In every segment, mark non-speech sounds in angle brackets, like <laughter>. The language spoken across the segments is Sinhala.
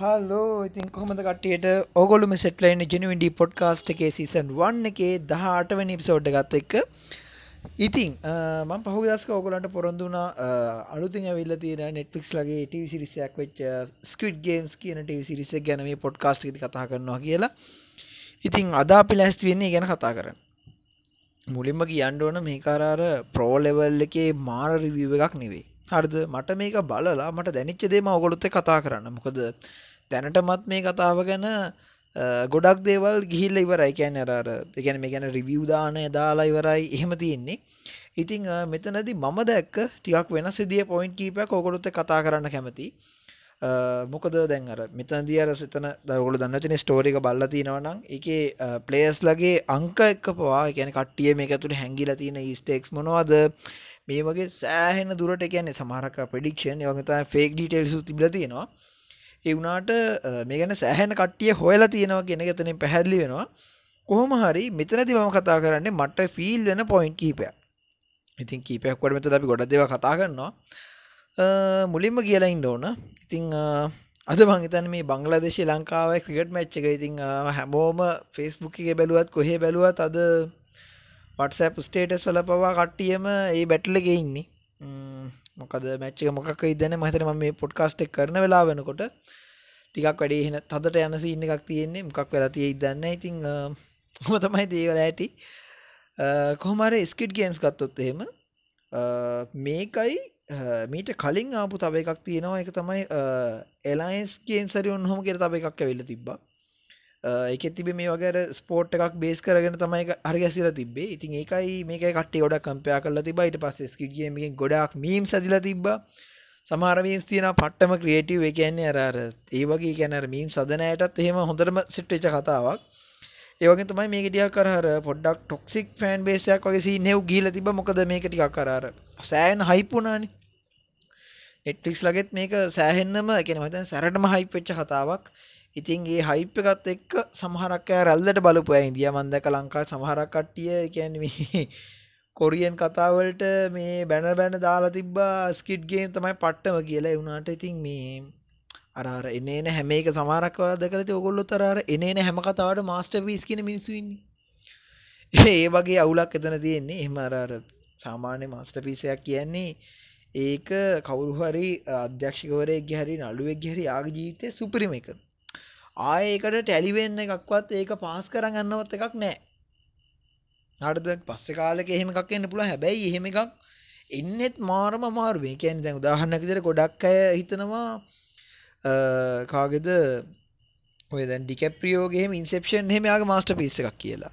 හලෝ ඉතින් කොහොමද කට්ටියට ඕගොල්ලොම සෙට්ලා ඉන්නේ ජෙනුවින් ඩී පොඩ්කාස්ට් එකේ සීසන් 1 එකේ 18 වෙනි එපිසෝඩ් එකත් එක්ක ඉතින් මම පහුගිය දවසක ඕගොල්ලන්ට පොරොන්දු වුණා අලුතින් ඇවිල්ලා තියෙන Netflix ලගේ TV series එකක් වෙච්ච Squid Games කියන TV series එක ගැන මේ පොඩ්කාස්ට් එකේදී කතා කරනවා කියලා. ඉතින් අද අපි ලෑස්ති වෙන්නේ ගැන කතා කරන්න. මුලින්ම කියන්න ඕන මේක අර අර ප්‍රෝ ලෙවල් එකේ මාර රිවිව් එකක් නෙවෙයි. හරිද? මට මේක බලලා මට දැනෙච්ච දේ මම ඔයගොල්ලොත් එක්ක කතා කරන්න. මොකද දැනටමත් මේ කතාව ගැන ගොඩක් දේවල් ගිහිල්ල ඉවරයි. කියන්න අර එකන මේ ගැන රිවිය් දානය දාලා ඉවරයි. එහෙම තියෙන්නේ. ඉතිං මෙතනදි මම දැක්ක ටිකක් වෙන සිදිය පොයින්් කීපයක් ඔකොළුත්ත කතා කරන්න කැමති මොකද දැන් අර මෙතනදී අර සිතන දරගොල දන්න තින ස්ටෝරික බල්ල තියෙනවනම් එක පලේස් ලගේ අංක එක්ක පවා ගැන කට්ටිය මේ ඇතුළ හැංගිල තියෙන ස්ටේක්ස් මොනවාද? මේ වගේ සෑහෙන දුරට කියන්නේ සමහරක ප්‍රඩික්ෂන් යගතා ෆේක් ඩීටේල්සු තිබල තියෙනවා. ඒ වුණාට මේ ගැන සෑහෙන කට්ටිය හොයලා තියෙනවා කියන එක එතනින් පැහැදිලි වෙනවා. කොහොම හරි මෙතනදී මම කතා කරන්නේ මට ෆීල් වෙන පොයින්ට් කීපයක්. ඉතින් කීපයක් වඩ මෙතන අපි ගොඩක් දේවල් කතා කරනවා. මුලින්ම කියලා ඉන්න ඕන. ඉතින් අද මං හිතන්නේ මේ බංග්ලාදේශ ලංකාවේ ක්‍රිකට් මැච් එක ඉතින් හැමෝම Facebook එකේ බැලුවත් කොහේ බැලුවත් අද WhatsApp ස්ටේටස් වල පවා කට්ටියම ඒ බැටල් එකේ ඉන්නේ. මොකද මැච් එක මොකක් වෙයිද දන්නේ මම හිතන්නේ මම මේ පොඩ්කාස්ට් එක කරන වෙලාව වෙනකොට ටිකක් වැඩි එහෙන තදට යන සීන් එකක් තියෙන්නේ. මොකක් වෙලා තියෙයිද දන්නේ නැහැ. ඉතින් කොහොම තමයි දේවල් ඇති. කොහොම හරි ස්කිඩ් ගේම්ස් ගත්තොත් එහෙම මේකයි මීට කලින් ආපු තව එකක් තියෙනවා. ඒක තමයි එලයින්ස් ගේම්ස් හරි ඔන්නෝම කියලා තව එකක් ඇවිල්ලා තිබ්බා. එක තිබ මේ වගේ ස්පෝට් එකක් බේස් කරගෙන තමයි හරි ඇසිල තිබේ ඉතින් ඒකයි මේක කට ගොඩ කම්පයා කල තිබයිට පස් ස්කිටගේමකින් ගොඩක් මීම් සදිල තිබ්බ සමහරමීම් තියෙන පට්ටම ක්‍රියටව් එකන්නේ අරර ඒ වගේ කැනර මීම් සදනයටත් එහෙම හොඳරම සිට්ටච කතාවක්. ඒවගේ තමයි මේක ටියක් කරහර පොඩ්ඩක් ටොක්සික් ෆෑන් බේසයක් වගේ නෙව් ගීල තිබ මොකද මේක ටිකක් කරර සෑන් හයිපුනානි නෙට්ලික්ස් ලගෙත් මේක සෑහෙන්නම එකෙන මතන් සැරටම හයිපච්ච කතාවක්. ඉතින් ඒ හයිප් එකත් එක්ක සමහරක් අය රැල්ලට බලපු අය ඉන්දියා. මම දැක ලංකාවේ සමහරක් කට්ටිය කියන්නේ මේ කොරියන් කතාවලට මේ බැනර් බැන දාලා තිබ්බා ස්කිඩ් ගේම් තමයි පට්ටම කියලා. ඒ වුණාට ඉතින් මේ අර අර එනේ එන හැම එක සමහරක් දැකලා ඉතින් ඕගොල්ලොත් අර අර එනේ එන හැම කතාවට මාස්ටර්පීස් කියන මිනිස්සු ඉන්නේ. <laughs> ඒ වගේ අවුලක් එතන තියෙන්නේ. එහෙම අර අර සාමාන්‍ය මාස්ටර්පීස් එකක් කියන්නේ ඒක කවුරු හරි අධ්‍යක්ෂකවරයෙක්ගේ හරි නළුවෙක්ගේ හරි ආගේ ජීවිතයේ සුපිරිම එක. ආයකට ටැලිවෙන්න එකක්වත් ඒක පාස් කරන්න ගන්නවත් එකක් නෑ. අඩද පස්ස කාලක එහෙම එකක් එන්න පුළ හැබැයි එහෙම එකක් එන්නෙත් මාරම මාරුවේ කියැන දැන් උදාහන්නකිතර ගොඩක් අය හිතනවා කාගෙද? ඔය දැන් ඩිකප්‍රියෝගේ ඉන්සෙප්ෂන් හෙම යාගේ මාස්ට පිස්ස එකක් කියලා.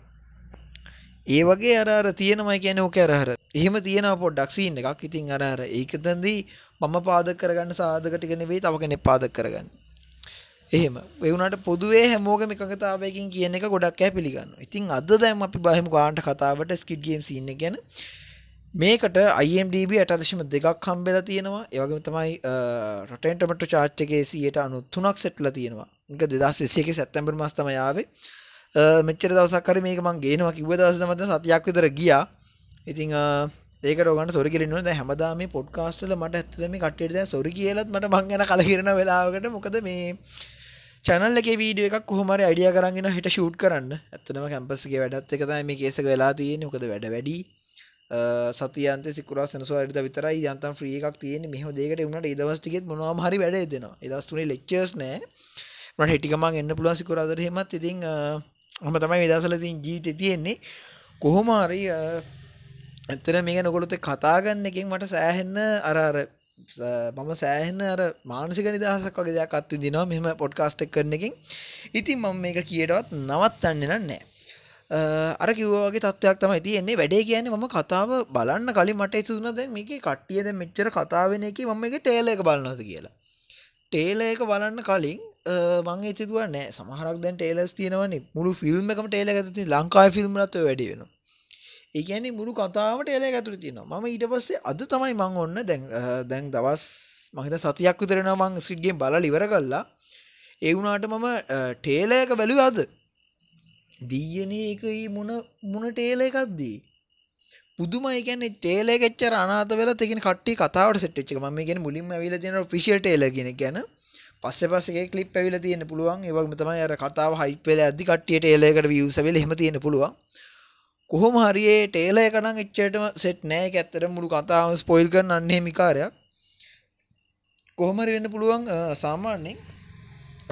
ඒ වගේ අර තියෙනමයි කියන ඕක අරහර එහෙම තියෙන පොඩ්ඩක් සීන් එකක්. ඉතින් අරහර ඒකතන්දී මම පාදක කරගන්න සාධකටිගෙන වේ තව කෙනෙක් පාදක කරගන්න. එහෙම. වෙවුනට පොදුවේ හැමෝගම එකඟතාවයකින් කියන එක ගොඩක් ෑ පිළිගන්න ඉතින් අද දැම් අපි බහිම ගාන්ට කතාවට ස්කිඩ් ගේම් සින්න ගැන. මේකට IMDB අටදශම දෙකක් හම්බෙලා තියෙනවා. ඒවගේම තමයි රටෙන්ටමට චාච්චගේ සියට අනු තුනක් සෙට්ල තියෙනවා. එක දෙදස් එසේක සැත්තැම්බර් මස්තම යාවේ මෙච්චර දවසක්කර මේක මං ගේනවා කිව දවස මත සතියක් විතර ගියා. ඉතිං ඒක රෝගන්න සොරි කිරන්න ද හැමදා මේ පොඩ්කාස්ටල මට ඇත්තම කට්ටේද සොරි කියලත් මට මංගන කලකිරන වෙලාවකට මොකද මේ චැනල් එක වීඩිය එකක් කොහමර අඩිය කරගෙන හිට ෂූට් කරන්න. ඇත්තනම කැම්පස්ගේ වැඩත් එක මේ කේසක වෙලා තියෙන මොකද වැඩ වැඩි. සතියන්ත සිකුර සනසවාට විතරයි යන්තම් ්‍රිය එකක් තියෙන මෙහ දෙකට වුණට ඉදවස්ටිකෙත් මොනවාම හරි වැඩ දෙනවා ඉදස්තුනේ ලෙක්චර්ස් නෑ. මට හිටිකමන් එන්න පුළුවන් සිකුරාදර හෙමත් ඉතින් හම තමයි විදසල තින් ජීත තියෙන්නේ. කොහොම හරි ඇත්තන මේක නොකොළුත කතාගන්න එකින් මට සෑහෙන්න අරර මම සෑහන අර මානසික නිදහසක් වගේ දෙයක් අත්ති දිනවා මෙම පොඩ්කාස්ටක් කරන එකින් ඉතින් මම මේක කියටවත් නවත්තන්න නෑ අර කිව්වාගේ තත්වයක් තමයි තියෙන්නේ. වැඩේ කියන්නේ මම කතාව බලන්න කලින් මට ඉතුුණ දැන් මේක කට්ටියද මෙච්චර කතාවෙන එක මම එක ටේල එක බලන්නද කියලා. ටේල එක බලන්න කලින් මං ඉතිතුව නෑ සමහරක් දැන් ටේලස් තියෙනවනි. මුළු ෆිල්ම් එකම ටේල ඇති ලංකායි ෆිල්ම්රත්ව වැඩි වෙනවා. ඒගැනි මුළු කතාවට එල ඇතුර තිනවා ම ඊට පස්සේ අද තමයි මං ඔන්න දැන් දැන් දවස් මහිත සතියක් විතරෙන මං ස්විට්ගේ බල ඉවර කල්ලා ඒවුනාට මම ටේලයක බැලු අද. දීයන එක මුණ මුණ ටේල එකක්දී පුදුමයි. කියන්නේ ටේල එකච්චර අනාත වෙලා තිගෙන කට්ටි කතාවට සෙට්ච් එක. මම කියන්නේ මුලින්ම ඇවිල්ලා තියෙන ඔෆිෂියල් ටේලර් කියන ගැන. පස්සේ පස්සේ ක්ලිප් ඇවිල්ලා තියෙන්න පුළුවන්. ඒ වගේම තමයි අර කතාව හයිප් වෙලා ඇද්දි කට්ටියට ටේලර් එකට views ඇවිල්ලා එහෙම තියෙන්න පුළුවන්. කොහොම හරි ඒ ටේලර් එක නම් එච්චරටම සෙට් නෑ. ඒක ඇත්තටම මුළු කතාවම ස්පොයිල් කරන්න අන්න එහෙම විකාරයක්. කොහොම හරි වෙන්න පුළුවන් සාමාන්‍යයෙන්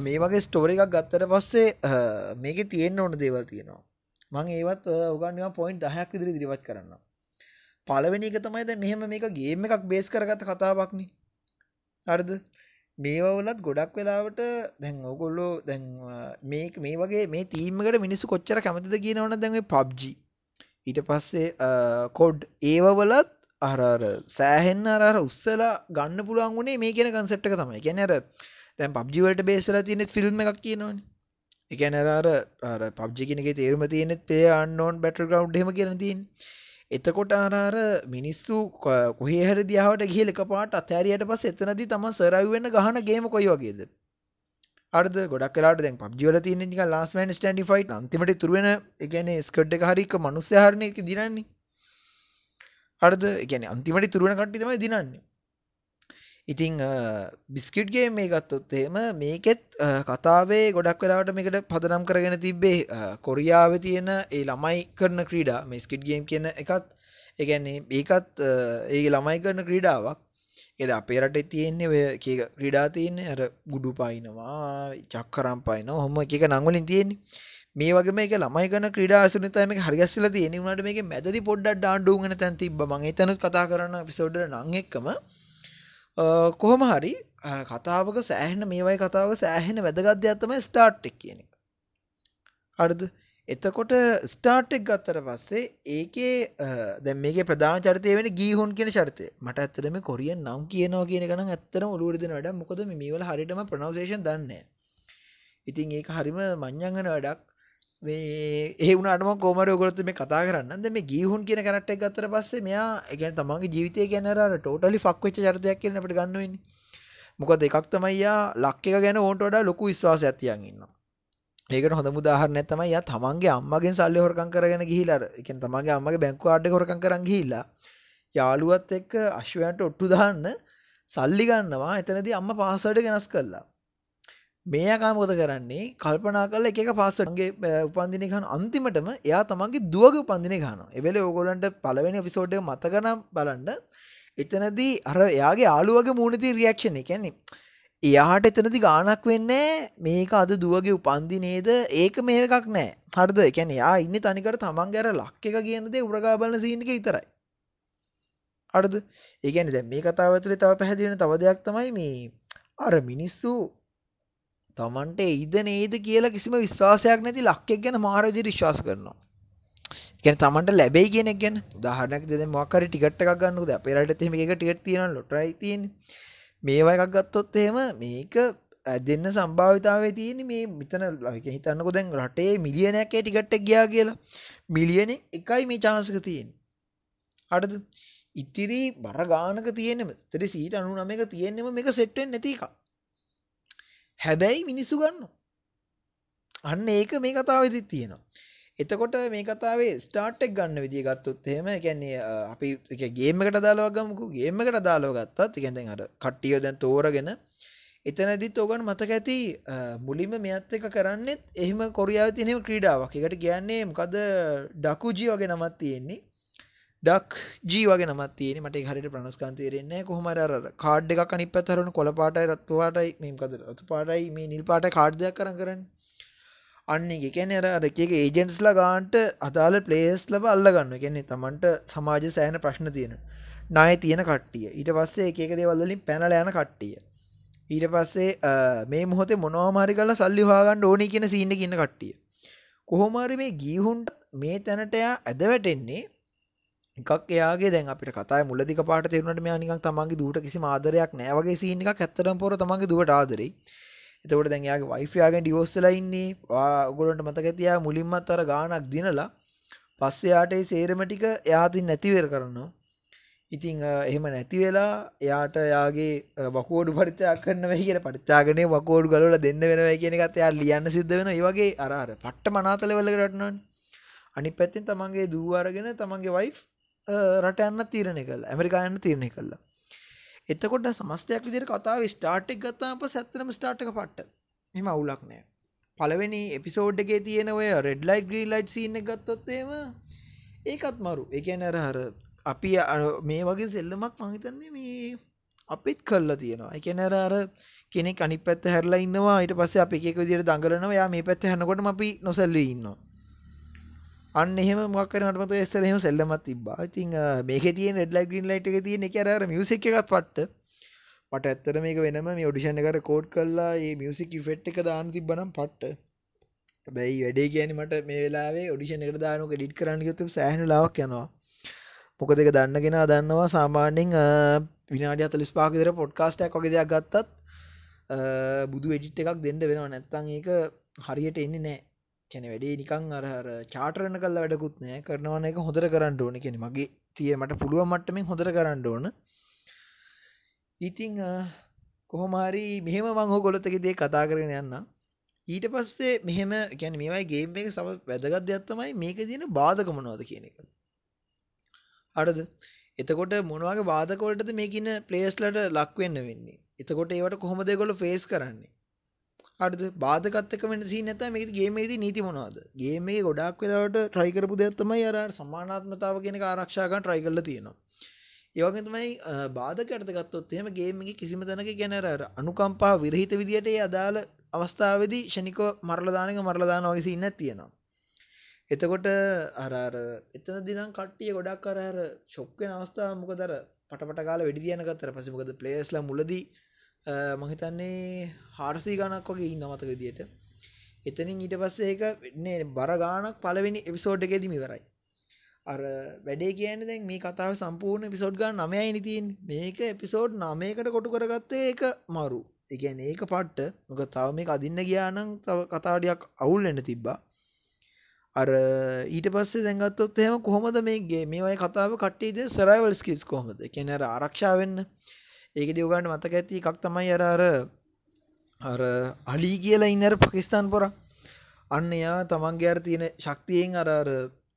මේ වගේ ස්ටෝරි එකක් ගත්තට පස්සේ මේකේ තියෙන්න ඕන දේවල් තියෙනවා. මං ඒවත් ඔගන්නිවා පොයින්් දහයක් විදිරි දිරිවත් කරන්න පලවෙනි එක තමයි දැ මෙහෙම මේක ගේම එකක් බේස් කරගත කතාවක්න. හරිද? මේවලත් ගොඩක් වෙලාවට දැන් ඕගොල්ලෝ දැන් මේ මේ වගේ මේ තීමකට මිනිස්සු කොච්චර කැමතිද කියනවන දැන් පබ්ජි ඊට පස්සේ කොඩ් ඒවවලත් අරර සෑහෙන්න අර උස්සලා ගන්න පුළුවන් වුණේ මේ කියන කන්සෙප්ට එක තමයි. ගැනර දැන් පබ්ජිවලට බේසලා තියෙනෙත් ෆිල්ම් එකක් කියනවනේ. එකන අර අර පබ්ජි කෙනගේ තේරුම තියෙනෙත් පේ අන්නෝන් බැටල් ගවන්් හෙම කියන තින් එතකොට අරර මිනිස්සු කොහේ හර දියාවට ගිය එක පාට අතෑරියට පස් එතනද තම සරවවෙන්න ගහන ගේම කොයි වගේද? අර්ද ගොඩක් කලාට දැන් පබ්ජිවල තියෙන නික ලාස්මන් ස්ටන්ඩි ෆයිට් අන්තිමට තුරුවෙන එකන ස්කඩ් එක හරික මනුස්්‍යහරණය දිනන්නේ. අර්ද එකන අන්තිමට තුරුවන කට්ටි තමයි දිනන්නේ. ඉතිං බිස්කිට්ගේ මේ ගත්තොත් එහෙම මේකෙත් කතාවේ ගොඩක් වෙලාවට මේකට පදනම් කරගෙන තිබ්බේ කොරියාව තියෙන ඒ ළමයි කරන ක්‍රීඩා මේ ස්කිට් ගේම් කියන එකත් ඒගැන්නේ ඒකත් ඒ ළමයි කරන ක්‍රීඩාවක්. එද අපේ රට තියෙන්නේ ඔය ක්‍රීඩා තියන්නේ. අර ගුඩු පයිනවා චක්කරම් පයින හොම එක නංවලින් තියෙන්නේ. මේ වගේ මේක ළමයි කරන ක්‍රීඩා අසුනතම හරිගස්සල තියෙන වුණට මේක මැදි පොඩ්ඩක් ඩාන්ඩුගෙන තැන් තිබ මගේ තැන කතා කරන්න පිසෝඩ නං එක්කම කොහොම හරි කතාවක සෑහෙන මේවයි කතාව සෑහෙන වැදගත්දයක්ත්තම ස්ටාර්ට් එක් කියන එක. අඩද එතකොට ස්ටාර්ට් එක් ගත්තර පස්සේ ඒකේ දැ මේක ප්‍රධාන චරිතය වෙන ගීහුන් කියන චරිතය. මට ඇත්තරම කොරියන් නම් කියනවා කියන කන ඇත්තරම ඔලුවරදින වැඩ මොකද මේවල හරිටම ප්‍රනවසේෂන් දන්න ඉතින් ඒක හරිම මං්ඥංගන වැඩක්. ඒ වුණටම කෝමර ගොලතු මේ කතා කරන්න? මේ ගීහුන් කියන කරට ගත්තර පස්සේ මෙයා එකන් තමන්ගේ ජීවිතය ගැනර ටෝටලි ෆක්වෙච්ච චරතයක් කියනට ගන්නවෙන්න මොකද එකක් තමයියා ලක්ක ගැන ඕන්ට වඩා ලොකු විශ්වාස ඇතියන් ඉන්න ඒකට හොඳ මුදාහරන ඇතම ය තමන්ගේ අම්මගෙන් සල්ලි හොරකං කරගෙන ගිහිලර එක තමන්ගේ අම්මගේ බැංකු ආඩ හොරකං කරන්න ගිහිල්ලා යාළුවත් එක්ක අශ්වයන්ට ඔට්ටු දාන්න සල්ලි ගන්නවා එතනදී අම්ම පාසඩ ගෙනස් කරලා මේ අකා මොකද කරන්නේ කල්පනා කරලා එක එක පාස්වර්ඩ්ගේ උපන්දිනේ ගන්න අන්තිමටම එයා තමන්ගේ දුවගේ උපන්දිනේ ගන්නවා. ඒ වෙලේ ඕගොල්ලන්ට පළවෙනි එපිසෝඩ් එක මතක නම් බලන්න. එතනදී අර එයාගේ යාළුවගේ මූණේ තියෙන රියැක්ෂන් එක කියන්නේ එයාට එතනදි ගානක් වෙන්නේ මේක අද දුවගේ උපන්දිනේද ඒක මේ එකක් නෑ. හරිද? ඒ කියන්නේ එයා ඉන්නේ තනිකර තමන්ගේ අර ලක් එක කියන දේ උරගා බලන සීන් එක විතරයි. හරිද? ඒ කියන්නේ දැන් මේ කතාව ඇතුලේ තව පැහැදිලි වෙන තව දෙයක් තමයි මේ අර මිනිස්සු තමන්ට ඉද නේද කියලා කිසිම විශ්වාසයක් නැති ලක්කෙක් ගැන මාරජ විශ්වාස කරනවා ගැන තමන්ට ලැබයි කියෙන ගැන දහනක් දෙද මක්කර ටිකට එකක් ගන්නද අපේරට එම එක ටිකට තියෙන ලොටයි තින් මේවා එකක් ගත්තොත් එහෙම මේක දෙන්න සම්භාවිතාවේ තියෙන මේ මිතන ලක හිතන්නකො දැන් රටේ මිලියනයක්ේ ටිකට්ට ගියා කියලා. මිලියන එකයි මේ චාසක තියෙන අඩද ඉතිරි බර ගානක තියෙනෙම තෙරි සීට අනු නම එක තියෙන්නෙම මේක සෙට්ටෙන් නැතිකා හැබැයි මිනිස්සු ගන්න අන්න ඒක මේ කතාවදි තියෙනවා. එතකොට මේ කතාවේ ස්ටාර්ට්ක් ගන්න විදිිය ගත්තොත් හෙම ගැන්නේ අපි ගේමකට දාලෝගමකු ගේමකට දාලෝ ගත්තත් ගැඳෙන් අට කට්ටියෝ දැන් තෝරගෙන එතනදිත් ඕගන් මතක ඇති මුලින්ම මෙත් එක කරන්නෙත් එහෙම කොරියාව තිනෙම ක්‍රීඩාවක්. එකට කියන්නේ මොකද ඩකුජී වගේ නමත් තියෙන්නේ. ඩක් ජී වගේ නමත් තියෙන මට හරිට ප්‍රනස්කාන්තේරෙන්නේ කොහමර කාඩ් එකක් අනි පැතරන කොළ පාටයි රත්තුවාටයි මේකද රතු පාටයි මේ නිල් පාට කාඩ්දයක් කරන කරන්න. අන්න එකැන අර එක ඒජෙන්ස්ලා ගාන්ට අදාල පලේස් ලබ අල්ලගන්න. කියන්නේ තමන්ට සමාජ සෑන ප්‍රශ්න තියෙන. නාය තියෙන කට්ටිය. ඊට පස්සේ එක දේවල්ලින් පැනල යන කට්ටිය. ඊට පස්සේ මේ මොහොතේ මොනවාමාරි කල සල්ලි හාගන්න ඕනි කියන සින්න කියන්න කට්ටිය. කොහොමරි මේ ගීහුන්ට මේ තැනටයා ඇද වැටෙන්නේ එකක් එයාගේ දැන් අපිට කතා මුලදික පාට තේරුණට මෙයා නිකන් තමන්ගේ දුවට කිසිම ආදරයක් නැහැ වගේ සීන් එකක් ඇත්තටම පොර තමන්ගේ දුවට ආදරෙයි. එතකොට දැන් එයාගේ වයිෆ් එයාගෙන් ඩිවෝස් වෙලා ඉන්නේ. ඔයගොල්ලන්ට මතක ඇති එයා මුලින්මත් අර ගානක් දිනලා පස්සේ යාට ඒ සේරම ටික එයා අතින් නැතිවෙර කරනවා. ඉතින් එහෙම නැති වෙලා එයාට යාගේ වකෝඩු පරිත්‍යාග කරන්න වෙයි කියලා පරිත්‍යාගනේ වකෝඩු ගලවලා දෙන්න වෙනවා කියන එකත් එයා ලියන්න සිද්ධ වෙනවා. ඒ වගේ අර අර පට්ට මනාත ලෙවල් එකට වටනවනේ. අනිත් පැත්තෙන් තමන්ගේ දූ අරගෙන තමන්ගේ වයිෆ් රට යන්න තීරණය කළ ඇමරිකායන්න තීරණය කළා එතකොට සමස්තයක් විදිහට කතාවේ ස්ටාර්ට් එක ගත්තාම පස්සේ ඇත්තටම ස්ටාර්ට් එක පට්ට. එහෙම අවුලක් නැහැ. පළවෙනි එපිසෝඩ් එකේ තියෙන ඔය red light green light scene එක ගත්තොත් එහෙම ඒකත් මරු. ඒ කියන්නේ අර අර අපි මේ වගේ සෙල්ලමක් මං හිතන්නේ මේ අපිත් කල්ලා තියෙනවා. ඒ කියන්නේ අර අර කෙනෙක් අනිත් පැත්ත හැරලා ඉන්නවා ඊට පස්සේ අපි එක එක විදිහට දඟලනවා. යා මේ පැත්ත හැරනකොටම අපි නොසැලී ඉන්නවා. අන්න එහෙම මොකක් හරි මට මතකයි ඉස්සර එහෙම සෙල්ලමක් තිබ්බා. ඉතින් මේකේ තියෙන රෙඩ් ලයිට් ග්‍රීන් ලයිට් එකේ තියෙන එකේ අර අර මියුසික් එකත් පට්ට. මට ඇත්තට මේක වෙනම මේ ඔඩිෂන් එක රෙකෝඩ් කරලා මේ මියුසික් ඉෆෙක්ට් එක දාන්න තිබ්බනම් පට්ට. හැබැයි වැඩේ කියන්නේ මට මේ වෙලාවේ ඔඩිෂන් එකට දානක එඩිට් කරන්න ගියොත් සෑහෙන ලාවක් යනවා. මොකද ඒක දන්න කෙනා දන්නවා සාමාන්‍යයෙන් විනාඩි 45ක විතර පොඩ්කාස්ට් එකක් වගේ දෙයක් ගත්තත් බුදු එඩිට් එකක් දෙන්න වෙනවා නැත්නම් ඒක හරියට එන්නේ නැහැ. කියන්නේ වැඩේ නිකන් අර අර චාටර් කරලා වැඩකුත් නැහැ. කරනවා නම් ඒක හොඳට කරන්න ඕනේ. කියන්නේ මගේ තිය මට පුළුවන් මට්ටමින් හොඳට කරන්න ඕන. ඉතිං කොහොමරි මෙහෙම මං හොගොලොත්තක දේ කතා කරගෙන යන්න ඊට පස්සේ මෙහෙම ගැන මේවයි ගේම් එක සම වැදගත් දෙයක්ත්තමයි මේක තියෙන බාධක මොනවද කියන එක අඩද එතකොට මොනවගේ බාධකොලටද මේකින පලේස්ලට ලක්වෙන්න වෙන්නේ එතකොට ඒවට කොහොමද ගොල ෆේස් කරන්නේ අඩ බාධකත්තක වෙන සී නැත මේක ගේමේදී නීති මොනවාද? ගේමේ ගොඩක් වෙලාවට ට්‍රයිකරපු දෙයක්ත්තමයි අර සමානාත්මතාව කියෙන ආරක්ෂාකන් ට්‍රයි කරල තියෙනවා. ඒවගේ තමයි බාධකට ගත්තොත් එහෙම ගේමගේ කිසිම තැනක ගැනර අනුකම්පා විරහිත විදියට ඒ අදාළ අවස්ථාවදී ෂණිකෝ මරලදානක මරලදාන වගේ ඉන්න තියෙනවා. එතකොට අරර එතන දිනම් කට්ටිය ගොඩක් කරර ශොක්කෙන අවස්ථාව මොකදර පටපට කාල වැඩි තියන ගත්තර පසිමකද පලේස්ල මුලදී මහිතන්නේ හාර්සී ගණක් වගේ ඉන්න මතක දියට එතනින් ඊට පස්සේ ඒක වෙන්නේ බර ගානක් පලවෙනි එපිසෝඩ් එකේදීම ඉවරයි අර වැඩේ කියන්න දැන් මේ කතාව සම්පූර්ණ පිසෝඩ් ගන්න නමයයි නිතින් මේක එපිසෝඩ් නමයකට කොටු කරගත්තේ ඒක මරු. එකන ඒක පට්ට. මොක තව මේ අදින්න ගියානං තව කතාඩයක් අවුල් එන්න තිබ්බා. අර ඊට පස්සේ දැඟත්තොත් එහෙම කොහොමද මේගේ මේවයි කතාව කට්ටේද සරයිවල් ස්කිල්ස් කොහොමද? කියන අර ආරක්ෂාවෙන්න ඒක දියෝගන්න මතක ඇති එකක් තමයි අර අර අර අලී කියලා ඉන්නර පකිස්ාන් පොර අන්න යා තමන්ගේ අර තියෙන ශක්තියෙන් අර අර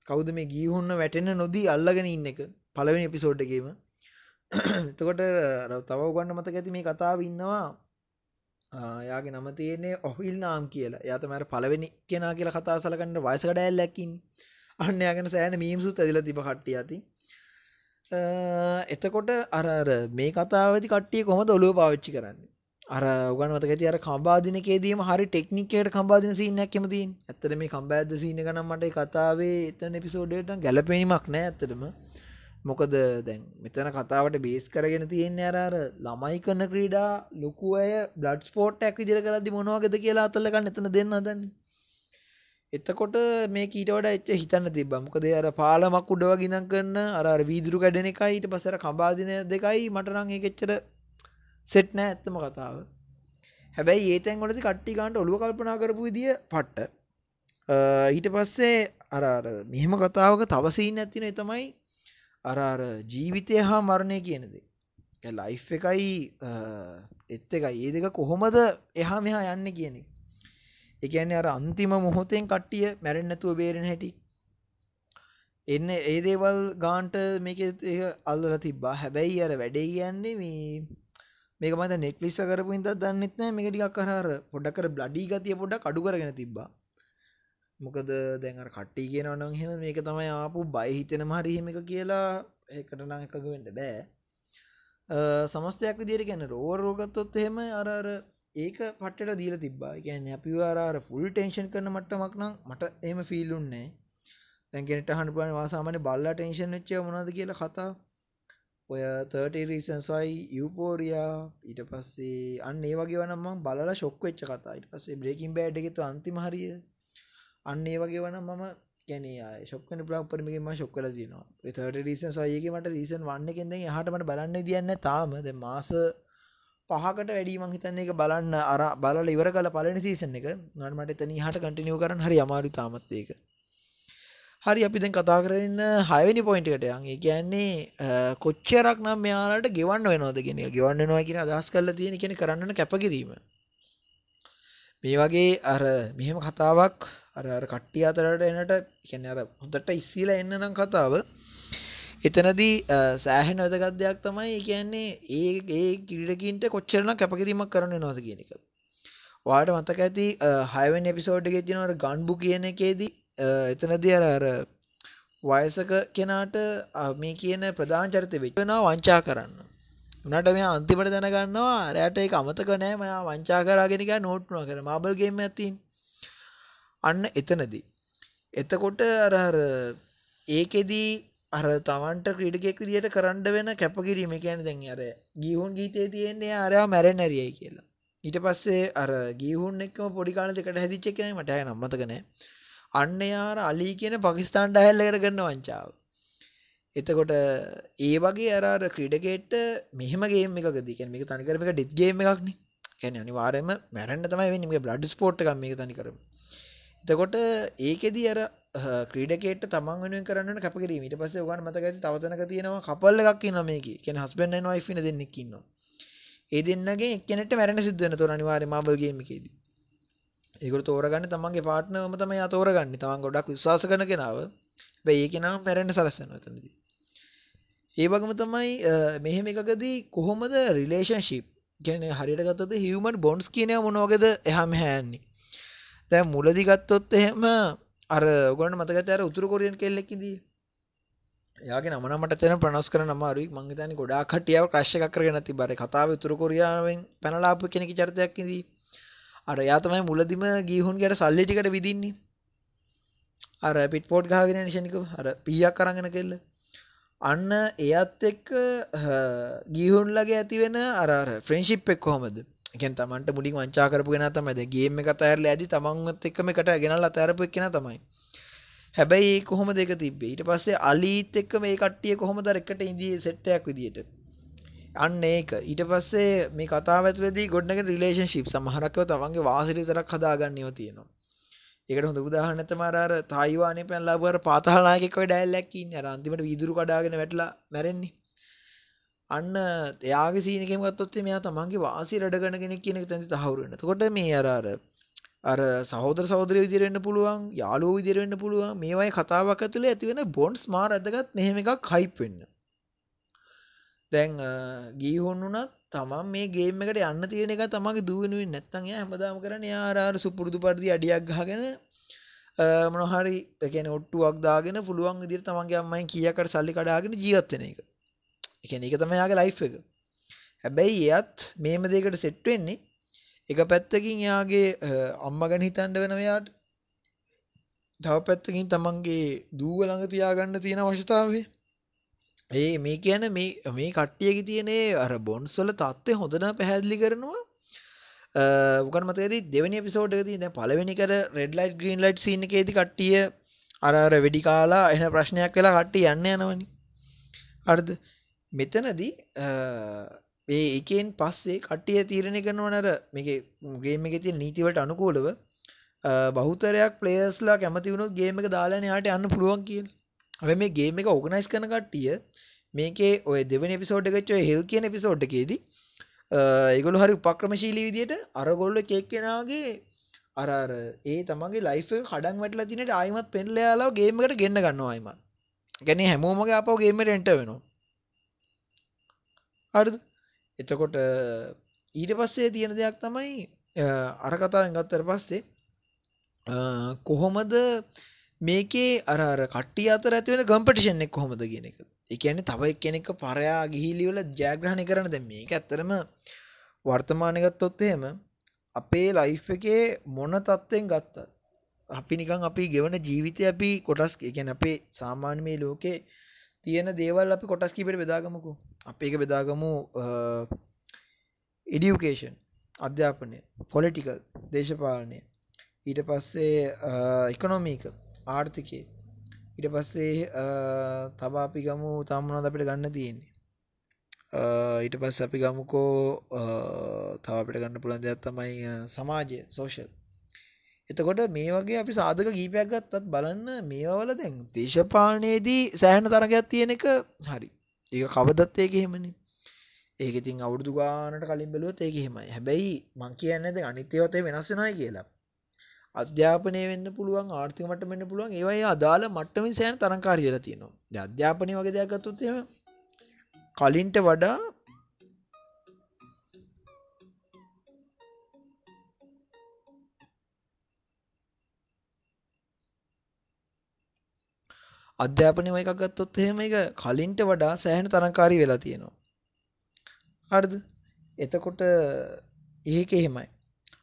කවුද මේ ගීහුන්න වැටෙන නොදී අල්ලගෙන ඉන්න එක පළවෙනි එපිසෝඩ්ගේම එතකොට තව ගන්න මතක ඇති මේ කතාව ඉන්නවා යාගේ නම තියන්නේ ඔහිල් නාම් කියලා. යත මර පලවෙනි කෙනා කියලා කතා සලකන්න වයසකඩැල් ලැකින් අන්න යාගෙන සෑන මීම්සුත් ඇදිල තිබ කට්ටිය ඇති එතකොට අර මේ කතාවති කට්ටිය කොමද ඔලුව පාවිච්චි කරන්නේ? අර උගන් මතක ඇති අර කම්බාදිනකේදීම හරි ටෙක්නිකයට කම්බාදින සීනයක් කැමතින් ඇත්තට මේ කම්බෑද්ද සීන ගනම් මට කතාවේ එතන එපිසෝඩයට ගැලපෙනීමක් නෑ ඇත්තටම. මොකද දැන් මෙතන කතාවට බේස් කරගෙන තියෙන්නේ අර අර ළමයි කරන ක්‍රීඩා ලොකු අය බ්ලඩ් ස්පෝට් ඇක් විදිහට කරද්දි මොනවගේද කියලා අතල්ල ගන්න එතන දෙන්න හදන්නේ. එතකොට මේ කීට වඩා එච්ච හිතන්න තිබ්බා. මොකද අර පාලමක් උඩ වගේ ඉඳන් කරන අර අර වීදුරු කැඩෙන එකයි ඊට පස්සේ අර කම්බාදින දෙකයි මට නම් ඒක එච්චර සෙට් නෑ ඇත්තම කතාව. හැබැයි ඒ තැන් වලදි කට්ටි ගන්නට ඔළුව කල්පනා කරපු විදිය පට්ට. ඊට පස්සේ අර මෙහෙම කතාවක තවසීන් ඇතින තමයි අර ජීවිතය හා මරණය කියනද ලයිෆ් එකයි එත් එකයි. ඒ දෙක කොහොමද එහා මෙහා යන්න කියන එක එකන්නේ අර අන්තිම මොහොතෙන් කට්ටිය මැරෙන්න්නතුව බේරෙන හැටි. එන්න ඒ දේවල් ගාන්ට මේක අල්ලල තිබ්බා. හැබැයි අර වැඩේ කියන්නේ මේ මේක මත නෙට්ලිස්ස කරපු ඉද දන්නෙත් නෑ. මේක ටිකක් කරර පොඩක් කර බ්ලඩී ගතිය පොඩක් අඩු කරගෙන තිබ්බා. මොකද දැන්ර කට්ටි කියන නම් හෙම මේක තමයි ආපු බයි හිතෙන මහරීම එක කියලා එකට නං එකක වෙන්න බෑ. සමස්තයක් විදිර ගැන රෝවරෝගත්තොත් එහෙම අරර ඒක පට්ට දීල තිබා ගැන අපිවාරාර ෆුල් ටේෂන් කරන මට්ටමක් නම් මට එම ෆිල්ලුන්නේ දැන්ගෙනට හන් පන වාසාමන බල්ලා ටේෂන් ච්ච මොනාද කියලා කතා ඔය 30 රීසන්ස් වයි යුපෝරියා ඊට පස්සේ අන්න ඒ වගේ වනම් මම බලලා ෂොක් වෙච්ච කතා. ඊට පස්සේ බ්‍රේකින් බෑඩ් එකේ તો අන්තිම හරිය. අන්න ඒ වගේ වනම් මම කියන්නේ ආයේ ෂොක් වෙන බ්ලොග් පරිමකින් මම ෂොක් වෙලා තියෙනවා. ඒ 30 රීසන්ස් වයි එකේ මට සීසන් 1 එකෙන් දැන් එහාට මට බලන්න විදියක් නැහැ තාම. දැන් මාස පහකට වැඩි මං හිතන්නේ ඒක බලන්න අර බලලා ඉවර කළ පළවෙනි සීසන් එක. මට එතන එහාට කන්ටිනියු කරන්න හරි අමාරුයි තාමත් ඒක. හරි අපි දැන් කතා කරන්න හයවැනි පොයින්ටකට යන්. ඒ කියන්නේ කොච්චරක් නම් මෙයාලට ගෙවන්න වෙනවද ගෙන ගෙවන්නනවා කියෙන අදහස් කරලා තියෙන කෙන කරන්න කැපකිරීම. මේ වගේ අර මෙහෙම කතාවක් අර කට්ටිය අතරට එනට කියන්න අර හොඳට ඉස්සීලා එන්න නම් කතාව එතනදී සෑහෙන වැදගත් දෙයක් තමයි ඒ කියන්නේ ඒ ඒ ක්‍රීඩකීන්ට කොච්චරනම් කැපකිරීමක් කරන්න වෙනවද කියන එක. ඔයාලට මතක ඇති 6 වෙනි එපිසෝඩ් එකේ තියෙන ගන්බු කියන එකේදී එතනදී අර අර වයසක කෙනාට මේ කියන ප්‍රධාන චරිතෙ වෙච්ච වෙනවා වංචා කරන්න. උනාට මෙයා අන්තිමට දැනගන්නවා අරයට ඒක අමතක නෑ මයා වංචා කරාගෙන ගියා නෝට් වුණා කියලා. මාබල් ගේම් එකක් තියෙන්නේ. අන්න එතනදී. එතකොට අර අර ඒකෙදී අර තමන්ට ක්‍රීඩකයෙක් විදිහට කරන්න වෙන කැපකිරීම කියන්නේ දැන් අර ගීහුන් ගීතයේ තියෙන්නේ අරයා මැරෙන්න ඇරියයි කියලා. ඊට පස්සේ අර ගීහුන් එක්කම පොඩි කාලේ දෙකට හැදිච්ච කෙනෙක් මට ආය නම් මතක නෑ. අන්න යාර අලි කියන පාකිස්තාන් ඩයල් එකට කරන වංචාව. එතකොට ඒ වගේ අර අර ක්‍රීඩකෙට මෙහෙම ගේම් එකකදී කියන්නේ මේක තනිකරම එක ඩෙත් ගේම් එකක් නේ. කියන්නේ අනිවාර්යයෙන්ම මැරෙන්න තමයි වෙන්නේ මේක බ්ලඩ් ස්පෝර්ට් එකක් මේක තනිකරම. එතකොට ඒකෙදී අර ක්‍රීඩකේට තමන් වෙනුවෙන් කරන්න ඕන කැපකිරීම. ඊට පස්සේ ඔයගොල්ලන් මතක ඇති තව තැනක තියෙනවා කපල් එකක් ඉන්නවා මේකේ. කියන්නේ හස්බන්ඩ් ඇන්ඩ් වයිෆ් ඉන්න දෙන්නෙක් ඉන්නවා. ඒ දෙන්නගෙන් එක්කෙනෙක්ට මැරෙන්න සිද්ධ වෙන තොර අනිවාර්යයෙන් මාබල් ගේම් එකේදී. ඒගොල්ලෝ තෝරගන්නේ තමන්ගේ පාර්ට්නර්වම තමයි ආ තෝරගන්නේ. තමන් ගොඩක් විශ්වාස කරන කෙනාව. හැබැයි ඒ කෙනාම මැරෙන්න සලස්සනවා එතනදී. ඒ වගේම තමයි මෙහෙම එකකදී කොහොමද රිලේෂන්ෂිප් කියන්නේ හරියට ගත්තොත් හියුමන් බොන්ඩ්ස් කියන ඒවා මොන වගේද එහා මෙහා යන්නේ. දැන් මුලදී ගත්තොත් එහෙම අර ඔයගොල්ලන්ට මතක ඇති අර උතුරු කොරියන් කෙල්ලෙක් ඉදී. එයාගේ නම නම් මට තේරෙන ප්‍රොනවුන්ස් කරන්න අමාරුයි. මං හිතන්නේ ගොඩාක් කට්ටියව ක්‍රෂ් එකක් කරගෙන තිබ්බා. අර කතාවේ උතුරු කොරියාවෙන් පැනලා ආපු කෙනෙක්ගේ චරිතයක් ඉදී. අර එයා තමයි මුලදිම ගීහුන්ගේ අර සල්ලි ටිකට විදින්නේ. අර පිට්පෝට් ගහගෙන යන ෂණිකව අර පීයක් අරගෙන කෙල්ල. අන්න එයත් එක්ක ගීහුන්ලගේ ඇති වෙන අර අර ෆ්‍රෙන්ඩ්ෂිප් එක කොහමද? එකෙන් තමන්ට මුලින් වංචා කරපු කෙනා තමයි. දැන් ගේම් එක අතහැරලා ඇදි තමන්වත් එක්කම එකට ගෙනල්ලා අතහැරපු එක්කෙනා තමයි. හැබැයි ඒ කොහොමද ඒක තිබ්බේ? ඊට පස්සේ අලීත් එක්ක මේ කට්ටිය කොහොමද අර එකට ඉඳී සෙට් එකක් විදියට? අන්න ඒක. ඊට පස්සේ මේ කතාව ඇතුළේදී ගොඩනගෙන රිලේෂන්ෂිප් සමහරක්ව තමන්ගේ වාසිය විතරක් හදාගන්නව තියෙනවා. ඒකට හොඳ උදාහරණයක් තමයි අර තායිවානයේ පැනලා ආපු අර පාතාල නායකයෙක් වගේ ඩයලොග් ඉන්නේ. අර අන්තිමට වීදුරු කඩාගෙන වැටලා මැරෙන්නේ. අන්න එයාගේ සීන් එකෙම ගත්තොත් මෙයා තමන්ගේ වාසිය රැඩ ගන්න කෙනෙක් කියන එක තැනදී තහවුරු වෙනවා. එතකොට මේ අර අර අර සහෝදර සහෝදරිය විදිහට වෙන්න පුළුවන්, යාළුවෝ විදිහට වෙන්න පුළුවන්. මේ වගේ කතාවක් ඇතුලේ ඇති වෙන බොන්ඩ්ස් මාර ඇදගත් මෙහෙම එකක් හයිප් වෙන්න. දැන් ගීහොන් උනත් තමන් මේ ගේම් එකට යන්න තියෙන එක තමන්ගේ දූ වෙනුවෙන් නැත්තම් එයා හැමදාම කරන්නේ එයා අර අර සුපුරුදු පරිදි අඩියක් ගහගෙන මොනවා හරි ඒ කියන්නේ ඔට්ටුවක් දාගෙන පුළුවන් විදිහට තමන්ගේ අම්මෙන් කීයකට සල්ලි කඩාගෙන ජීවත් වෙන එක. එකන එක තම යාගේ ලයිෆ් එක. හැබැයි එයත් මේම දෙකට සෙට් වෙන්නේ එක පැත්තකින් යාගේ අම්ම ගැන හිතන්ඩ වෙනවයාට තව පැත්තකින් තමන්ගේ දූව ළඟ තියාගන්න තියෙන අවශ්‍යතාවේ ඒ මේ කියන මේ මේ කට්ටියක තියනේ අර බොන්ස්වල තත්ත්වය හොඳන පැහැදිලි කරනවා. උකන් මතේදී දෙවනි එපිසෝඩ් එකදී දැන් පළවෙනි කර red light green light scene එකේදී කට්ටිය අර අර වෙඩි කාලා එන ප්‍රශ්නයක් වෙලා කට්ටිය යන්න යනවනේ. හරිද? මෙතනදී ඒ එකෙන් පස්සේ කට්ටිය තීරණය කරනවා නර මේක ගේම් එකේ තියෙන නීතිවලට අනුකූලව බහුතරයක් ප්ලේයර්ස්ලා කැමති වුණොත් ගේම් එක දාලානේ යාට යන්න පුළුවන් කියලා. හැබැයි මේ ගේම් එක ඕගනයිස් කරන කට්ටිය මේකේ ඔය දෙවෙනි එපිසෝඩ් එකේ ඔය හෙල් කියන එපිසෝඩ් එකේදී ඒගොල්ලෝ හරි උපක්‍රමශීලී විදියට අරගොල්ලෝ එක එක්කෙනාගේ අර අර ඒ තමන්ගේ ලයිෆ් එක කඩන් වැටලා තියෙනට ආයිමත් පෙන්ලා යාලා ගේම් එකට ගෙන්න ගන්නවා ආයිමත්. කියන්නේ හැමෝමගේ ආපහු ගේම් එකට එන්ටර් වෙනවා. හරිද එතකොට ඊට පස්සේ තියෙන දෙයක් තමයි අර කතාවෙන් ගත්තට පස්සේ කොහොමද මේකේ අර අර කට්ටිය අතර ඇති වෙන කම්පිටිෂන් එක කොහොමද කියන එක. ඒ කියන්නේ තව එක්කෙනෙක් පරයා ගිහිලි වල ජයග්‍රහණය කරන දැන් මේක ඇත්තටම වර්තමානයේ ගත්තොත් එහෙම අපේ ලයිෆ් එකේ මොන තත්ත්වෙන් ගත්තත් අපි නිකන් අපි ගෙවන ජීවිතය අපි කොටස් ඒ කියන්නේ අපේ සාමාන්‍ය මේ ලෝකේ තියෙන දේවල් අපි කොටස් කීපෙට බෙදාගමුකෝ. අපි ඒක බෙදාගමු එඩියුකේෂන් අධ්‍යාපනය, පොලිටිකල් දේශපාලනය. ඊට පස්සේ ඉකොනොමික ආර්ථිකය. ඊට පස්සේ තව අපි ගමු තව මොනවද අපිට ගන්න තියෙන්නේ. ඊට පස්සේ අපි ගමුකෝ තව අපිට ගන්න පුළුවන් දෙයක් තමයි සමාජය, සෝෂල්. එතකොට මේ වගේ අපි සාධක කීපයක් ගත්තත් බලන්න මේවා වල දැන් දේශපාලනයේදී සෑහෙන තරගයක් තියෙන එක හරි. ඒක කවදත් ඒක එහෙමනේ. ඒක ඉතින් අවුරුදු ගානට කලින් බැලුවොත් ඒක එහෙමයි. හැබැයි මං කියන්නේ දැන් අනිත් ඒවාත් වෙනස් වෙනවයි කියලා. අධ්‍යාපනය වෙන්න පුළුවන් ආර්ථික මට්ටම වෙන්න පුළුවන් ඒවා ඒ අදාළ මට්ටමින් සෑහෙන තරංකාරී වෙලා තියෙනවා. දැන් අධ්‍යාපනය වගේ දෙයක් ගත්තොත් එහෙම කලින්ට වඩා අධ්‍යාපනය එකක් ගත්තොත් එහෙම ඒක කලින්ට වඩා සෑහෙන තරංකාරී වෙලා තියෙනවා. හරිද? එතකොට ඒක එහෙමයි.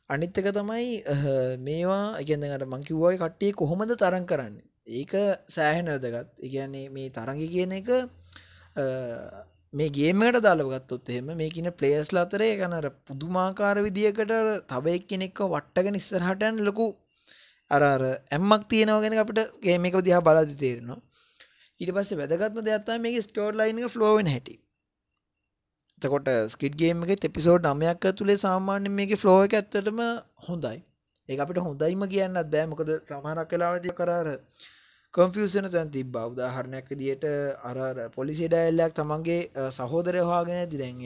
අනිත් එක තමයි මේවා ඒ කියන්නේ අර මං කිව්වා වගේ කට්ටිය කොහොමද තරම් කරන්නේ? ඒක සෑහෙන වැදගත්. ඒ කියන්නේ මේ තරඟ කියන එක මේ ගේම් එකට දාලා ගත්තොත් එහෙම මේක ඉන්න ප්ලේයර්ස්ලා අතරේ ඒ කියන්නේ අර පුදුමාකාර විදියකට තව එක්කෙනෙක්ව වට්ටගෙන ඉස්සරහට යන ලොකු අර අර ඇම්මක් තියෙනවා කියන අපිට ගේම් එක දිහා බලද්දි තේරෙනවා. ඊට පස්සේ වැදගත්ම දෙයක් තමයි මේකේ ස්ටෝරි ලයින් එක ෆ්ලෝ වෙන හැටි. එතකොට ස්කිඩ් ගේම් එකෙත් එපිසෝඩ් 9ක් ඇතුලේ සාමාන්‍යයෙන් මේකේ ෆ්ලෝ එක ඇත්තටම හොඳයි. ඒක අපිට හොඳයිම කියන්නත් බෑ මොකද සමහරක් වෙලාවදී කරාර කම්ෆියුස් වෙන තැන් තිබ්බා. උදාහරණයක් විදියට අර අර පොලිසිය ඩයල් එකක් තමන්ගේ සහෝදරය හොයාගෙන ඇද්දි දැන්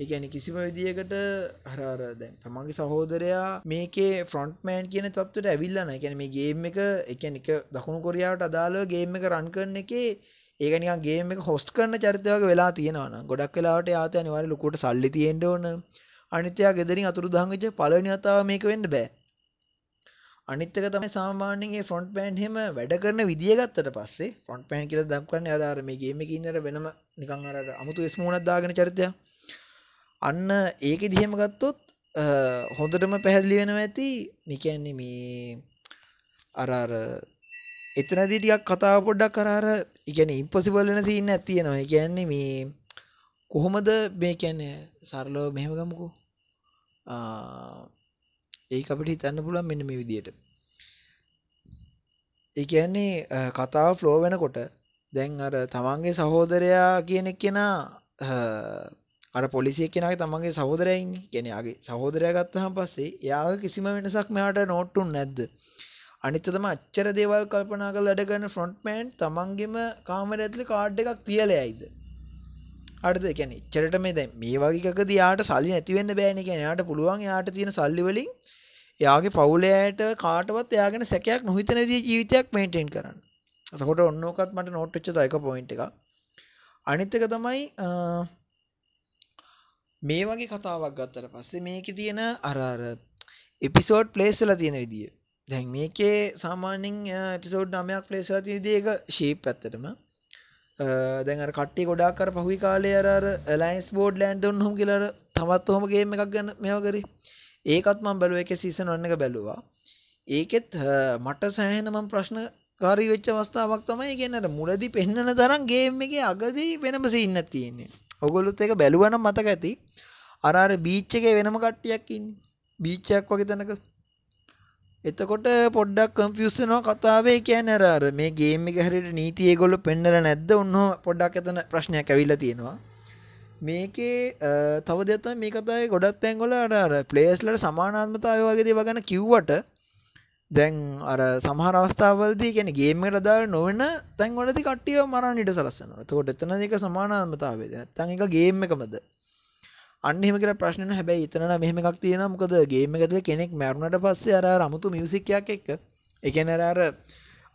එයා ඒකැන කිසිම විදිියකට හරර දැන් තමන්ගේ සහෝදරයා මේකේ ෆ්‍රොන්ට්මෑන් කියන තත්වට ඇවිල්ලන එකැන මේ ගේම් එක එකන එක දකුණු කොරියාවට අදාළව ගේම් එක රන් කරන එක ඒකනික ගේම එක හොස්ට කරන චරිතවක වෙලා තියෙනවන ගොඩක් වෙලාට ආත අනිවර ලොකුට සල්ලි තියෙන්ට ඕන. අනිත්‍යයා ගෙදරින් අතුරු දහංගච පලනි අතාව මේක වෙන්න බෑ. අනිත්තක තමයි සාමාන්‍යගේ ෆොන්ට් පෑන් හෙම වැඩ කරන විදිියගත්තට පස්සේ ෆොන්ට් පෑන් කියල දක්වන්න අදාර මේ ගේම ඉන්නට වෙනම නිකං අර අමුතු ස්මූුණත් දාගෙන චරිතය අන්න ඒක දිහෙම ගත්තොත් හොඳටම පැහැදිලි වෙනවා ඇති. මිකැන්නේ මේ අරර එතනදී ටිකක් කතාව පොඩ්ඩක් කරාර ඉගැන ඉම්පසිබල් වෙන සින්න ඇතියෙනවා කියන්නේ මේ කොහොමද මේ කියන්නේ සරලෝ මෙහෙම ගමුකෝ? ඒ අපිට හිතන්න පුළුවන් මෙන්න මේ විදියට. ඒ කියන්නේ කතාව ෆ්ලෝ වෙනකොට දැන් අර තමන්ගේ සහෝදරයා කියන කෙනා අර පොලිසිය කෙනගේ තමන්ගේ සහෝදරයින් ගෙනයාගේ සහෝදරය ගත්තහම් පස්සේ යාග කිසිම වෙනසක් මෙයාට නෝට්ටුන් නැද්ද? අනිත්තතම අච්චර දේවල් කල්පනා කල් වැඩගන්න ෆ්‍රොන්ට්මෑන්් තමන්ගෙම කාමර ඇතුලි කාඩ් එකක් තියලයයිද අර්ද කැන චරට මේ දැ මේ වගේකද යාට සල්ලි නැතිවෙන්න බෑන කියෙන යාට පුළුවන් යාට තියෙන සල්ලිවලින් එයාගේ පවුලයට කාටවත් එයාගෙන සැකයක් නොහිතන දී ජීවිතයක් මේටෙන් කරන්න. සකොට ඔන්නෝකත් මට නෝට්ච්ච දයික පොයින්් එක අනිත්තක තමයි මේ වගේ කතාවක් ගත්තට පස්සේ මේක තියෙන අරර එපිසෝඩ් පලේස්ල තියෙන විදිිය. දැන් මේකේ සාමාන්‍යින් එපිසෝඩ් නමයක් පලේස්ලා තියෙන දේක ශීප් ඇත්තටම. දැන් කට්ටි ගොඩා කර පහුි කාලය අර ලයින්ස් බෝඩ් ලෑන්ඩ හොම කියලර තමත් හොමගේම එකක් ගන්න මෙයවකරි ඒකත් මම් බැලුව එක සිසන වන්න එක බැලුවා. ඒකෙත් මට සෑහෙන මම් ප්‍රශ්න කාරී වෙච්ච අවස්ථාවක් තමයි. කියන්නට මුලදි පෙන්න්නන තරම් ගේම් එක අගදී වෙනම සින්න තියෙන්නේ. ඔගොලුත් එක බැලුවනම් මතක ඇති. අර අර බීච් එකේ වෙනම කට්ටියක් ඉන්නේ. බීච් එකක් වගේ තැනක. එතකොට පොඩ්ඩක් කම්ෆියුස් වෙනවා කතාවේ කියන්නේ අර අර මේ ගේම් එක හැරියට නීති ඒගොල්ලෝ පෙන්නලා නැද්ද? ඔන්නෝ පොඩ්ඩක් එතන ප්‍රශ්නයක් ඇවිල්ලා තියෙනවා. මේකේ තව දෙයක් තමයි මේ කතාවේ ගොඩක් තැන්වල අර අර ප්ලේයර්ස්ලට සමානාත්මතාවය වගේ දේවල් ගැන කිව්වට දැන් අර සමහර අවස්ථාවලදී කියන්නේ ගේම් එකට අදාළ නොවන තැන්වලදී කට්ටියව මරන්න ඉඩ සලස්සනවා. එතකොට එතන දෙක සමානාත්මතාවයද නැත්නම් ඒක ගේම් එකමද? අන්න එහෙම කියලා ප්‍රශ්න නෑ. හැබැයි එතන නම් මෙහෙම එකක් තියෙනවා. මොකද ගේම් එක ඇතුලේ කෙනෙක් මැරුණට පස්සේ අර අර අමුතු මියුසික් එකක් එක්ක ඒ කියන්නේ අර අර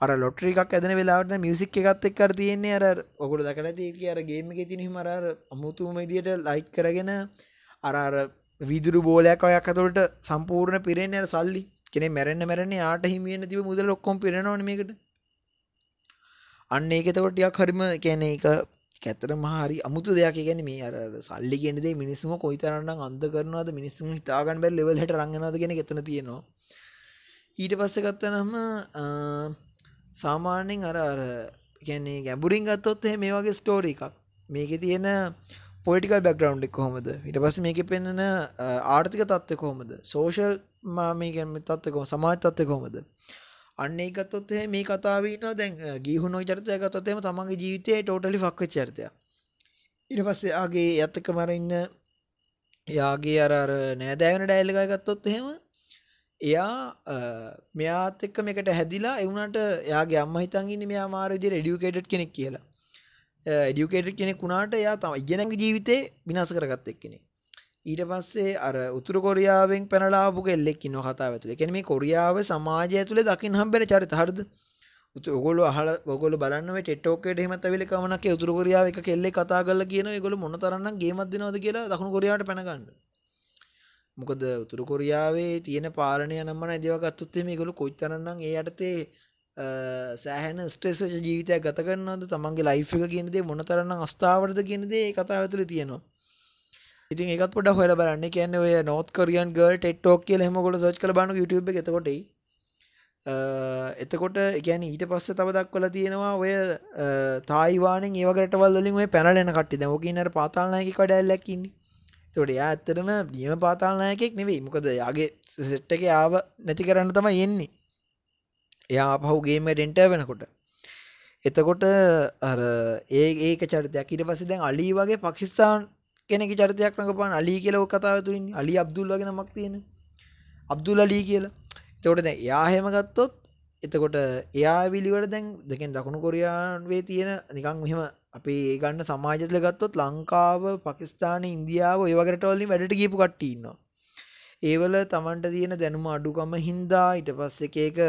අර ලොටරි එකක් ඇදෙන වෙලාවට මියුසික් එකත් එක්ක අර තියෙන්නේ අර ඔගොල්ලෝ දැකලා ඇති ඒකේ අර ගේම් එකේ තියෙන හිම අර අර අමුතුම විදියට ලයිට් කරගෙන අර අර විදුරු බෝලයක් වයක් ඇතුළට සම්පූර්ණ පිරෙන්නේ අර සල්ලි කෙනෙක් මැරෙන්න මැරෙන්නේ යාට හිමි වෙන්න තිබු මුදල් ඔක්කොම පිරෙනවනේ මේකට. අන්න ඒක එතකොට ටිකක් හරිම කියන්නේ ඒක ඇත්තටම හරි අමුතු දෙයක්. කියන්නේ මේ අර සල්ලි කියන දේ මිනිස්සුම කොයිතරම්නම් අන්ධ කරනවද මිනිස්සුන් හිතා ගන්න බැරි ලෙවල් එකට අරන් යනවද කියන එක එතන තියෙනවා. ඊට පස්සේ ගත්තනම සාමාන්‍යයෙන් අර අර කියන්නේ ගැඹුරින් ගත්තොත් එහෙනම් මේ වගේ ස්ටෝරි එකක්. මේකේ තියෙන පොටිකල් බැක්ග්‍රවන්් කොහොමද? ඉට පස මේක පෙන්න්නන ආර්ථික තත්ව කොහොමද? සෝෂල් මාමකම තත්වකො සමාජ තත්ව කොහොමද? අන්න එකත්තොත් මේ කතාවන දැන් ගිහුණු චරිතය ගතතම තමන්ගේ ජීවිතය ටෝටලි ෆක්ක චරිතය ඉට පස්සේගේ ඇත්තක මරඉන්න යාගේ අරර නෑදෑවන ඩැල්ලකය ගත්තොත් එහෙම එයා මෙයාත් එක්ක මේකට හැදිලා එවුණට යාගේ අම්ම හිතන්ගන්න මෙයා මාරජ රඩියුකේට් කෙනෙක් කියලා. එඩියුකේටඩ් කෙනෙක් වුණාට එයා තම ඉගෙනගේ ජීවිතේ විනාශ කරගත්ත එක්කෙනෙක් ඊට පස්සේ අර උතුරු කොරියාවෙන් පැනලා ආපු කෙල්ලෙක් ඉන්නවා කතාව ඇතුලේ. කියන්නේ මේ කොරියාව සමාජය ඇතුලේ දකින්න හම්බෙන චරිත හරිද? ඔගොල්ලෝ අහලා ඔගොල්ලෝ බලන්න මේ ටෙට් ටෝක් එකේට එහෙමත් ඇවිල්ලා කමනක් ඒ උතුරු කොරියාව එක කෙල්ලෙක් කතා කරලා කියනවා ඒගොල්ලෝ මොන තරම්නම් ගේමක් දෙනවද කියලා දකුණු කොරියාවට පැන ගන්න. මොකද උතුරු කොරියාවේ තියෙන පාලනය නම් මම ඉදිව ගත්තොත් එහෙම ඒගොල්ලෝ කොයිතරම්නම් ඒ යටතේ සෑහෙන ස්ට්‍රෙස් වෙච්ච ජීවිතයක් ගත කරනවද තමන්ගේ ලයිෆ් එක කියන දේ මොන තරම්නම් අස්ථාවරද කියන දේ ඒ කතාව ඇතුලේ තියෙනවා. ඉතින් ඒකත් පොඩ්ඩක් හොයලා බලන්න. කියන්නේ ඔය North Korean girl TED talk කියලා එහෙම ඔයගොල්ලෝ සර්ච් කරලා බලන්න YouTube එකේ එතකොට එයි. එතකොට කියන්නේ ඊට පස්සේ තව දක්වලා තියෙනවා ඔය තායිවානෙන් ඒ වගේ රටවල් වලින් ඔය පැනලා එන කට්ටිය. දැන් ඕකේ ඉන්න අර පාතාල නායකයෙක් කඩැල්ලක් ඉන්නේ. ඒතකොට එයා ඇත්තටම නියම පාතාල නායකයෙක් නෙවෙයි. මොකද එයාගේ සෙට් එකේ ආව නැති කරන්න තමයි එන්නේ. එයා ආපහු ගේම් එකට එන්ටර් වෙනකොට. එතකොට අර ඒ ඒක චරිතයක් ඊට පස්සේ දැන් අලි වගේ පාකිස්තාන් කෙනෙක් චරිතයක් රඟපාන අලි කියලා ඔය කතාව තුලින් අලි අබ්දුල් වගේ නමක් තියෙන. අබ්දුල් අලි කියලා. එතකොට දැන් එයා හැම ගත්තොත් එතකොට එයා විලිවට දැන් දෙකෙන් දකුණු කොරියාවේ තියෙන නිකන් මෙහෙම අපි ඒ ගන්න සමාජයල ගත්තොත් ලංකාව පකිස්ථාන ඉන්දියාව ඔය වගේ රටවලින් වැඩට ගියපු කට්ටිය ඉන්නවා. ඒවල Tamanට තියෙන දැනුම අඩුකම හින්දා ඊට පස්සේ එක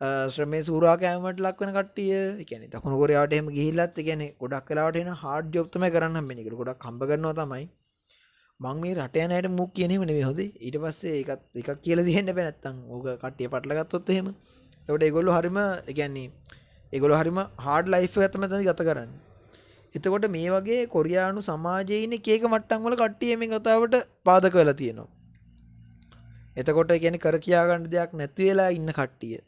එක ශ්‍රමයේ සූරා කෑමට ලක් වෙන කට්ටිය. ඒ කියන්නේ දකුණු කොරියාවට එහෙම ගිහිල්ලත් ඒ කියන්නේ ගොඩක් වෙලාවට එන හાર્ඩ් ජොබ් තමයි කරන්න හම්බෙන්නේ. ඒකට ගොඩක් හම්බ කරනවා තමයි. මං මේ රට යන අයට මුක් කියන එහෙම නෙවෙයි හොඳේ. ඊට පස්සේ ඒකත් එකක් කියලා දෙන්න බෑ නැත්තම් ඕක කට්ටිය පටල ගත්තොත් එහෙම. ඒකට ඒගොල්ලෝ හරිම ඒ කියන්නේ ඒගොල්ලෝ හරිම හાર્ඩ් ලයිෆ් එකක් තමයි තන ගත කරන්නේ. එතකොට මේ වගේ කොරියානු සමාජයේ ඉන්න එක එක මට්ටම් වල කට්ටිය මේ කතාවට පාදක වෙලා තියෙනවා. එතකොට ඒ කියන්නේ කර කියා ගන්න දෙයක් නැති වෙලා ඉන්න කට්ටිය.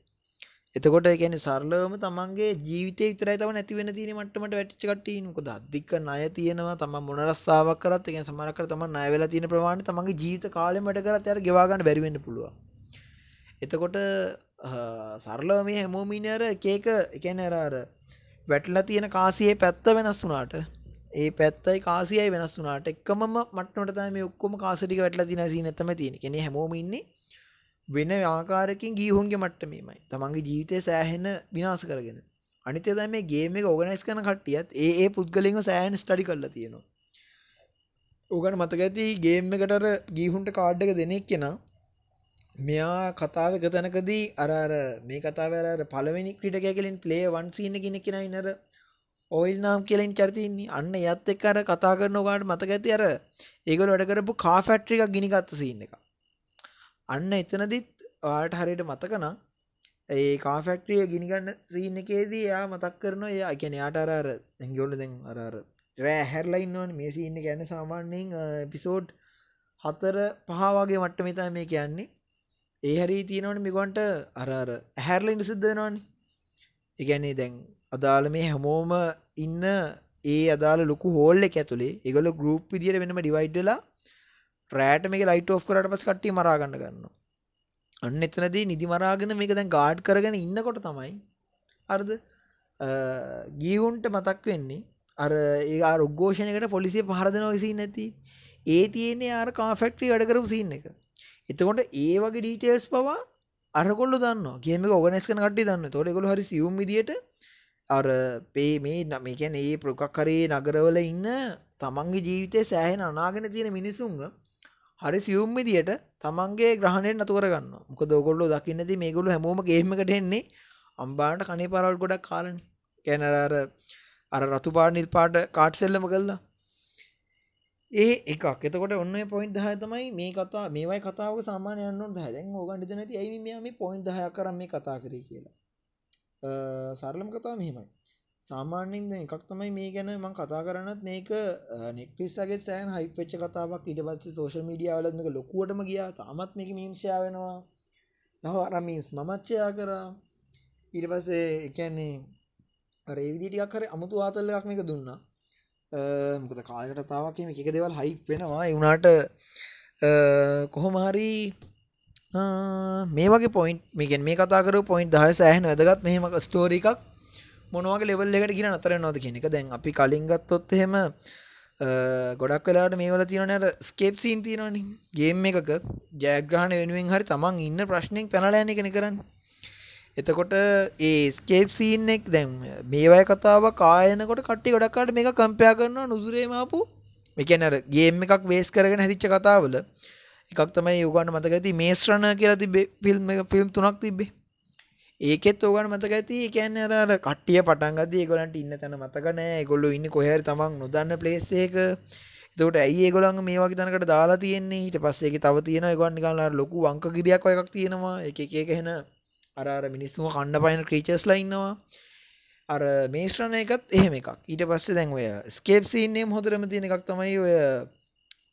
එතකොට ඒ කියන්නේ සරලවම තමන්ගේ ජීවිතේ විතරයි තව නැති වෙන තියෙන මට්ටමට වැටිච්ච කට්ටිය ඉන්නේ. මොකද අධික ණය තියෙනවා. තමන් මොන රස්සාවක් කරත් ඒ කියන්නේ සමහරක් කර තමන් ණය වෙලා තියෙන ප්‍රමාණය තමන්ගේ ජීවිත කාලෙම වැඩ කරත් එයාට ගෙවා ගන්න බැරි වෙන්න පුළුවන්. එතකොට සරලව මේ හැමෝම ඉන්නේ අර එක එක ඒ කියන්නේ අර අර වැටලා තියෙන කාසියේ පැත්ත වෙනස් වුණාට ඒ පැත්තයි කාසියයි වෙනස් වුණාට එකමම මට්ටමට තමයි මේ ඔක්කොම කාසි ටික වැටලා තියෙන සීන් තමයි තියෙන්නේ. කියන්නේ හැමෝම ඉන්නේ වෙන ආකාරයකින් ගීහුන්ගේ මට්ටමේමයි. තමන්ගේ ජීවිතය සෑහෙන විනාශ කරගෙන. අනිත් ඒ තමයි මේ ගේම් එක ඕගනයිස් කරන කට්ටියත් ඒ ඒ පුද්ගලයන්ව සෑහෙන ස්ටඩි කරලා තියෙනවා. ඕගන මතක ඇති ගේම් එකට අර ගීහුන්ට කාඩ් එක දෙන එක්කෙනා මෙයා කතාව එක තැනකදී අර අර මේ කතාව අර පළවෙනි ක්‍රීඩකයා කියලා ප්ලේ 1 සීන් එකේ ඉන්න කෙනා ඉන්නර ඔයිල් නාම් කියලා ඉන්න චරිතය ඉන්නේ. අන්න එයත් එක්ක අර කතා කරන ඔයාලට මතක ඇති අර ඒගොල්ලෝ වැඩ කරපු කා ෆැක්ටරි එකක් ගිනි ගත්ත සීන් එකක්. අන්න එතනදිත් ඔයාලට හරියට මතක නම් ඒ කා ෆැක්ටරිය ගිනිගන්න සීන් එකේදී එයා මතක් කරනවා එයා කියන්නේ එයාට අර අර දැන් ඒගොල්ලෝ දැන් අර අර රෑ හැරලා ඉන්නවනේ මේ සීන් එක කියන්නේ සාමාන්‍යයෙන් එපිසෝඩ් 4 5 වගේ මට්ටමේ තමයි මේ කියන්නේ. ඒ හැරි තියෙනවනේ මේගොන්ට අර අර හැරලා ඉඳ සිද්ධ වෙනවනේ. ඒ කියන්නේ දැන් අදාළ මේ හැමෝම ඉන්න ඒ අදාළ ලොකු හෝල් එක ඇතුලේ ඒගොල්ලෝ ගෲප් විදියට වෙනම ඩිවයිඩ් වෙලා රෑට මේක ලයිට් ඔෆ් කරාට පස්සේ කට්ටිය මරා ගන්න ගන්නවා. අන්න එතනදී නිදි මරාගෙන මේක දැන් ගාඩ් කරගෙන ඉන්නකොට තමයි හරිද ගීවුන්ට මතක් වෙන්නේ අර ඒ ආර උද්ඝෝෂණයකට පොලිසිය පහර දෙනවා සීන් නැති. ඒ තියෙන්නේ අර කා ෆැක්ටරි වැඩ කරපු සීන් එක. එතකොට ඒ වගේ ඩීටේල්ස් පවා අරගොල්ලෝ දන්නවා. ගේම් එක ඕගනයිස් කරන කට්ටිය දන්නවා. ඒතකොට ඒගොල්ලෝ හරි සියුම් විදියට අර පේ මේ මේ කියන්නේ මේ ප්‍රොකක් කරේ නගරවල ඉන්න තමන්ගේ ජීවිතේ සෑහෙන අනාගෙන තියෙන මිනිසුන්ව හරි සියුම් විදියට තමන්ගේ ග්‍රහණයෙන් නතු කරගන්නවා. මොකද ඕගොල්ලෝ දකින්නදී මේගොල්ලෝ හැමෝම ගේම් එකට එන්නේ අම්බාන්ට කණේ පාරවල් ගොඩක් කාලනේ. කියන්නේ අර අර රතු පාට නිල් පාට කාඩ් සෙල්ලම කළා. ඒ එකක්. එතකොට ඔන්න ඔය පොයින්ට් 10 තමයි මේ කතා මේවයි කතාවක සාමාන්‍ය යන්න ඕන 10. දැන් ඕගන් හිතන නැති ඇයි මෙයා මේ පොයින්ට් 10ක් කරන් මේ කතා කරේ කියලා. අ සරලම කතාව මෙහෙමයි. සාමාන්‍යයෙන් දැන් එකක් තමයි මේ ගැන මම කතා කරන්නත් මේක නෙට්ෆ්ලික්ස් වගේ සෑහෙන හයිප් වෙච්ච කතාවක්. ඊට පස්සේ සෝෂල් මීඩියා වලත් මේක ලොකුවටම ගියා. තාමත් මේක මීම්ස් ෂෙයා වෙනවා. යහ අර මීම්ස් මමත් ෂෙයා කරා. ඊට පස්සේ ඒ කියන්නේ අර ඒ විදිහ ටිකක් හරි අමුතු ආතල් එකක් මේක දුන්නා. මොකද කාලයකට තාවක් මේක එක දේවල් හයිප් වෙනවා. ඒ වුණාට කොහොම හරි මේ වගේ පොයින්ට් මේ කියන්නේ මේ කතා කරපු පොයින්ට් 10 සෑහෙන වැදගත්. මෙහෙම ස්ටෝරි එකක් මොනවගේ ලෙවල් එකට ගිහින් නතර වෙනවද කියන එක. දැන් අපි කලින් ගත්තොත් එහෙම ගොඩක් වෙලාවට මේවල තියෙනවනේ අර ස්කේප් සීන් තියෙනවනේ. ගේම් එකක ජයග්‍රහණ වෙනුවෙන් හරි තමන් ඉන්න ප්‍රශ්නෙන් පැනලා යන එකනේ කරන්නේ. එතකොට ඒ ස්කේප් සීන් එක දැන් මේ වගේ කතාවක් ආයනකොට කට්ටිය ගොඩක් අයට මේක කම්පෙයා කරනවා නුසුරේම ආපු ඒ කියන්නේ අර ගේම් එකක් බේස් කරගෙන හැදිච්ච කතාවල එකක් තමයි උගන්න මතක ඇති මේස් රනර් කියලා තිබ්බේ ෆිල්ම් එක ෆිල්ම් තුනක් තිබ්බේ ඒකෙත් ඕගන්න මතක ඇති? ඒ කියන්නේ අර අර කට්ටිය පටන් ගද්දී ඒගොල්ලන්ට ඉන්න තැන මතක නැහැ ඒගොල්ලෝ ඉන්නේ කොහේ හරි තමන් නොදන්න ප්ලේස් එකක එතකොට ඇයි ඒගොල්ලන්ගේ මේ වගේ තැනකට දාලා තියෙන්නේ? ඊට පස්සේ ඒකේ තව තියෙනවා ඒගොල්ලන් නිකන් අර ලොකු වංකගිරියක් වගේ එකක් තියෙනවා. එක එක එක එන අර අර මිනිස්සුම කන්න පයින් ක්‍රීචර්ස්ලා ඉන්නවා. අර මේස් රන එකත් එහෙම එකක්. ඊට පස්සේ දැන් ඔය ස්කේප් සීන් එකම හොඳටම තියෙන එකක් තමයි ඔය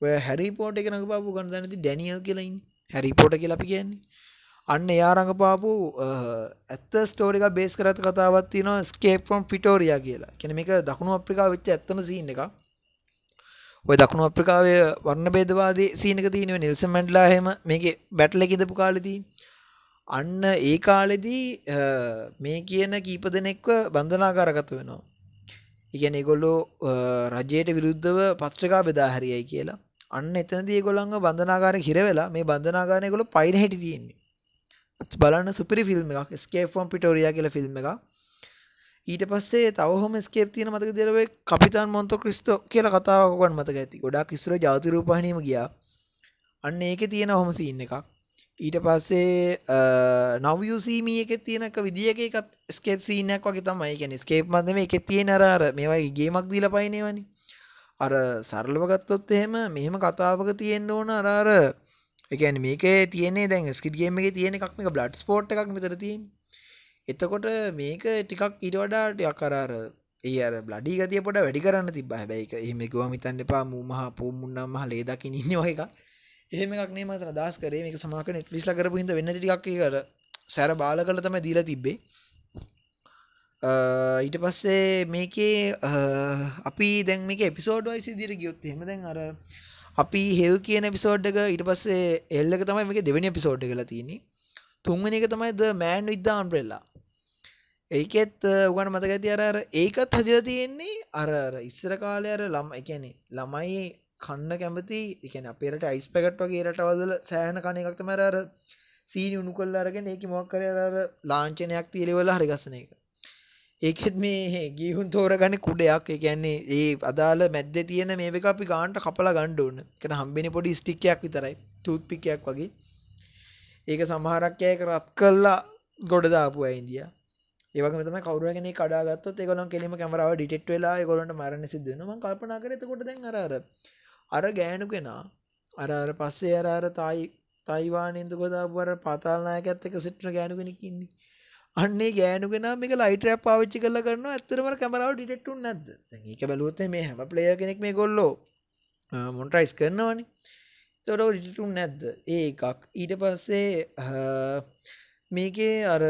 ඔය හැරි පෝටර් එක රඟපාපු ගන්න දැනති ඩැනියල් කියලා ඉන්නේ. හැරි පෝටර් කියලා අපි කියන්නේ. අන්න එයා රඟපාපු ඇත්ත ස්ටෝරි එකක් බේස් කරගත්ත කතාවක් තියෙනවා ස්කේප් ෆ්‍රොම් පිටෝරියා කියලා. කියන්නේ මේක දකුණු අප්‍රිකාව වෙච්ච ඇත්තම සීන් එකක්. ඔය දකුණු අප්‍රිකාවේ වර්ණ භේදවාදී සීන් එක තියෙනවා නෙල්සන් මැන්ඩලා එහෙම මේකේ බැටල් එක ඉදපු කාලේ තියෙන්නේ. අන්න ඒ කාලෙදී මේ කියන කීප දෙනෙක්ව බන්ධනාගාරගත වෙනවා. ඒ කියන්නේ ඒගොල්ලෝ රජයට විරුද්ධව පත්‍රිකා බෙදා හරියයි කියලා. අන්න එතනදී ඒගොල්ලන්ව බන්ධනාගාරේ හිර වෙලා මේ බන්ධනාගාරේ ඒගොල්ලෝ පයින් හැටි තියෙන්නේ. බලන්න සුපිරි ෆිල්ම් එකක් ස්කේප් ෆ්‍රොම් පිටෝරියා කියලා ෆිල්ම් එකක්. ඊට පස්සේ තව හොම ස්කේප් තියෙන මතක තියලා ඔය කපිතාන් මොන්තෝ ක්‍රිස්තෝ කියලා කතාවක් ඔයගොල්ලන් මතක ඇති. ගොඩාක් ඉස්සර ජාති රූපවාහිනියම ගියා. අන්න ඒකේ තියෙන හොම සීන් එකක්. ඊට පස්සේ නව යු සී මී එකේ තියෙන එක විදියක එකත් ස්කේප් සීන් එකක් වගේ තමයි. ඒ කියන්නේ ස්කේප් මත් නෙමෙයි ඒකේ තියෙන අර අර මේ වගේ ගේමක් දීලා පයින්නේවනේ. අර සරලව ගත්තොත් එහෙම මෙහෙම කතාවක තියෙන්න ඕන අර අර ඒ කියන්නේ මේකේ තියෙන්නේ දැන් ස්කිඩ් ගේම් එකේ තියෙන එකක් මේක බ්ලඩ් ස්පෝට් එකක් මෙතන තියෙන්නේ. එතකොට මේක ටිකක් ඊට වඩා ටිකක් අර අර ඒ අර බ්ලඩි ගතිය පොඩ වැඩි කරන්න තිබ්බා. හැබැයි ඒක එහෙම ගිවම හිතන්න එපා මූ මහ පොම් මුන්නම් මහ ලේ දකින්න ඉන්නේ වගේ එකක්. එහෙම එකක් නෙමෙයි මම අදහස් කරේ. මේක සමාක නෙට්ෆ්ලික්ස් ලා කරපු හින්දා වෙන්න ටිකක් ඒක අර සැර බාල කරලා තමයි දීලා තිබ්බේ. ඊට පස්සේ මේකේ අපි දැන් මේක එපිසෝඩ් වයිස් විදිහට ගියොත් එහෙම දැන් අර අපි හෙල් කියන එපිසෝඩ් එක ඊට පස්සේ එල් එක තමයි මේකේ දෙවෙනි එපිසෝඩ් එක කියලා තියෙන්නේ. තුන්වෙනි එක තමයි The Man with the Umbrella. ඒකෙත් උගන්න මතක ඇති අර අර ඒකත් හදලා තියෙන්නේ අර අර ඉස්සර කාලේ අර ළම ඒ කියන්නේ ළමයි කන්න කැමති ඒ කියන්නේ අපේ රට අයිස් පැකට් වගේ රටවල සෑහෙන කණ එකක් තමයි අර සීනි උණු කරලා අරගෙන ඒකේ මොකක් කරේ අර ලාංඡනයක් තියලෙවලා හරි ගස්සන එක. ඒකෙත් මේ ගිහුන් තෝරගන්නේ කුඩයක්. ඒ කියන්නේ ඒ අදාළ මැද්දේ තියෙන මේ එක අපි ගානට කපලා ගන්න ඕන. ඒකට හම්බෙන්නේ පොඩි ස්ටික් එකක් විතරයි. ටූත් පික් එකක් වගේ. ඒක සමහරක් අය ඒක රත් කළා ගොඩ දාපු අය ඉන්දියා. ඒ වගේම තමයි කවුරු හරි කෙනෙක් කඩා ගත්තොත් ඒගොල්ලන් කෙලින්ම කැමරාව ඩිටෙක්ට් වෙලා ඒගොල්ලන්ට මරන්න සිද්ධ වෙනවා. මම කල්පනා කරේ එතකොට දැන් අර අර අර ගෑනු කෙනා අර අර පස්සේ අර අර තායි තයිවානේ ඉඳලා දාපු අර පාතාල අන්නේ ගෑනු කෙනා මේක ලයිට් රැප් පාවිච්චි කරලා කරනවා ඇත්තටම කැමරාව ඩිටෙක්ට් වුනේ නැද්ද? දැන් ඒක බැලුවොත් මේ හැම ප්ලේයර් කෙනෙක් මේගොල්ලෝ මොනිටයිස් කරනවනේ. ඒතකොට ඩිටෙක්ට් වුනේ නැද්ද? ඒ එකක්. ඊට පස්සේ මේකේ අර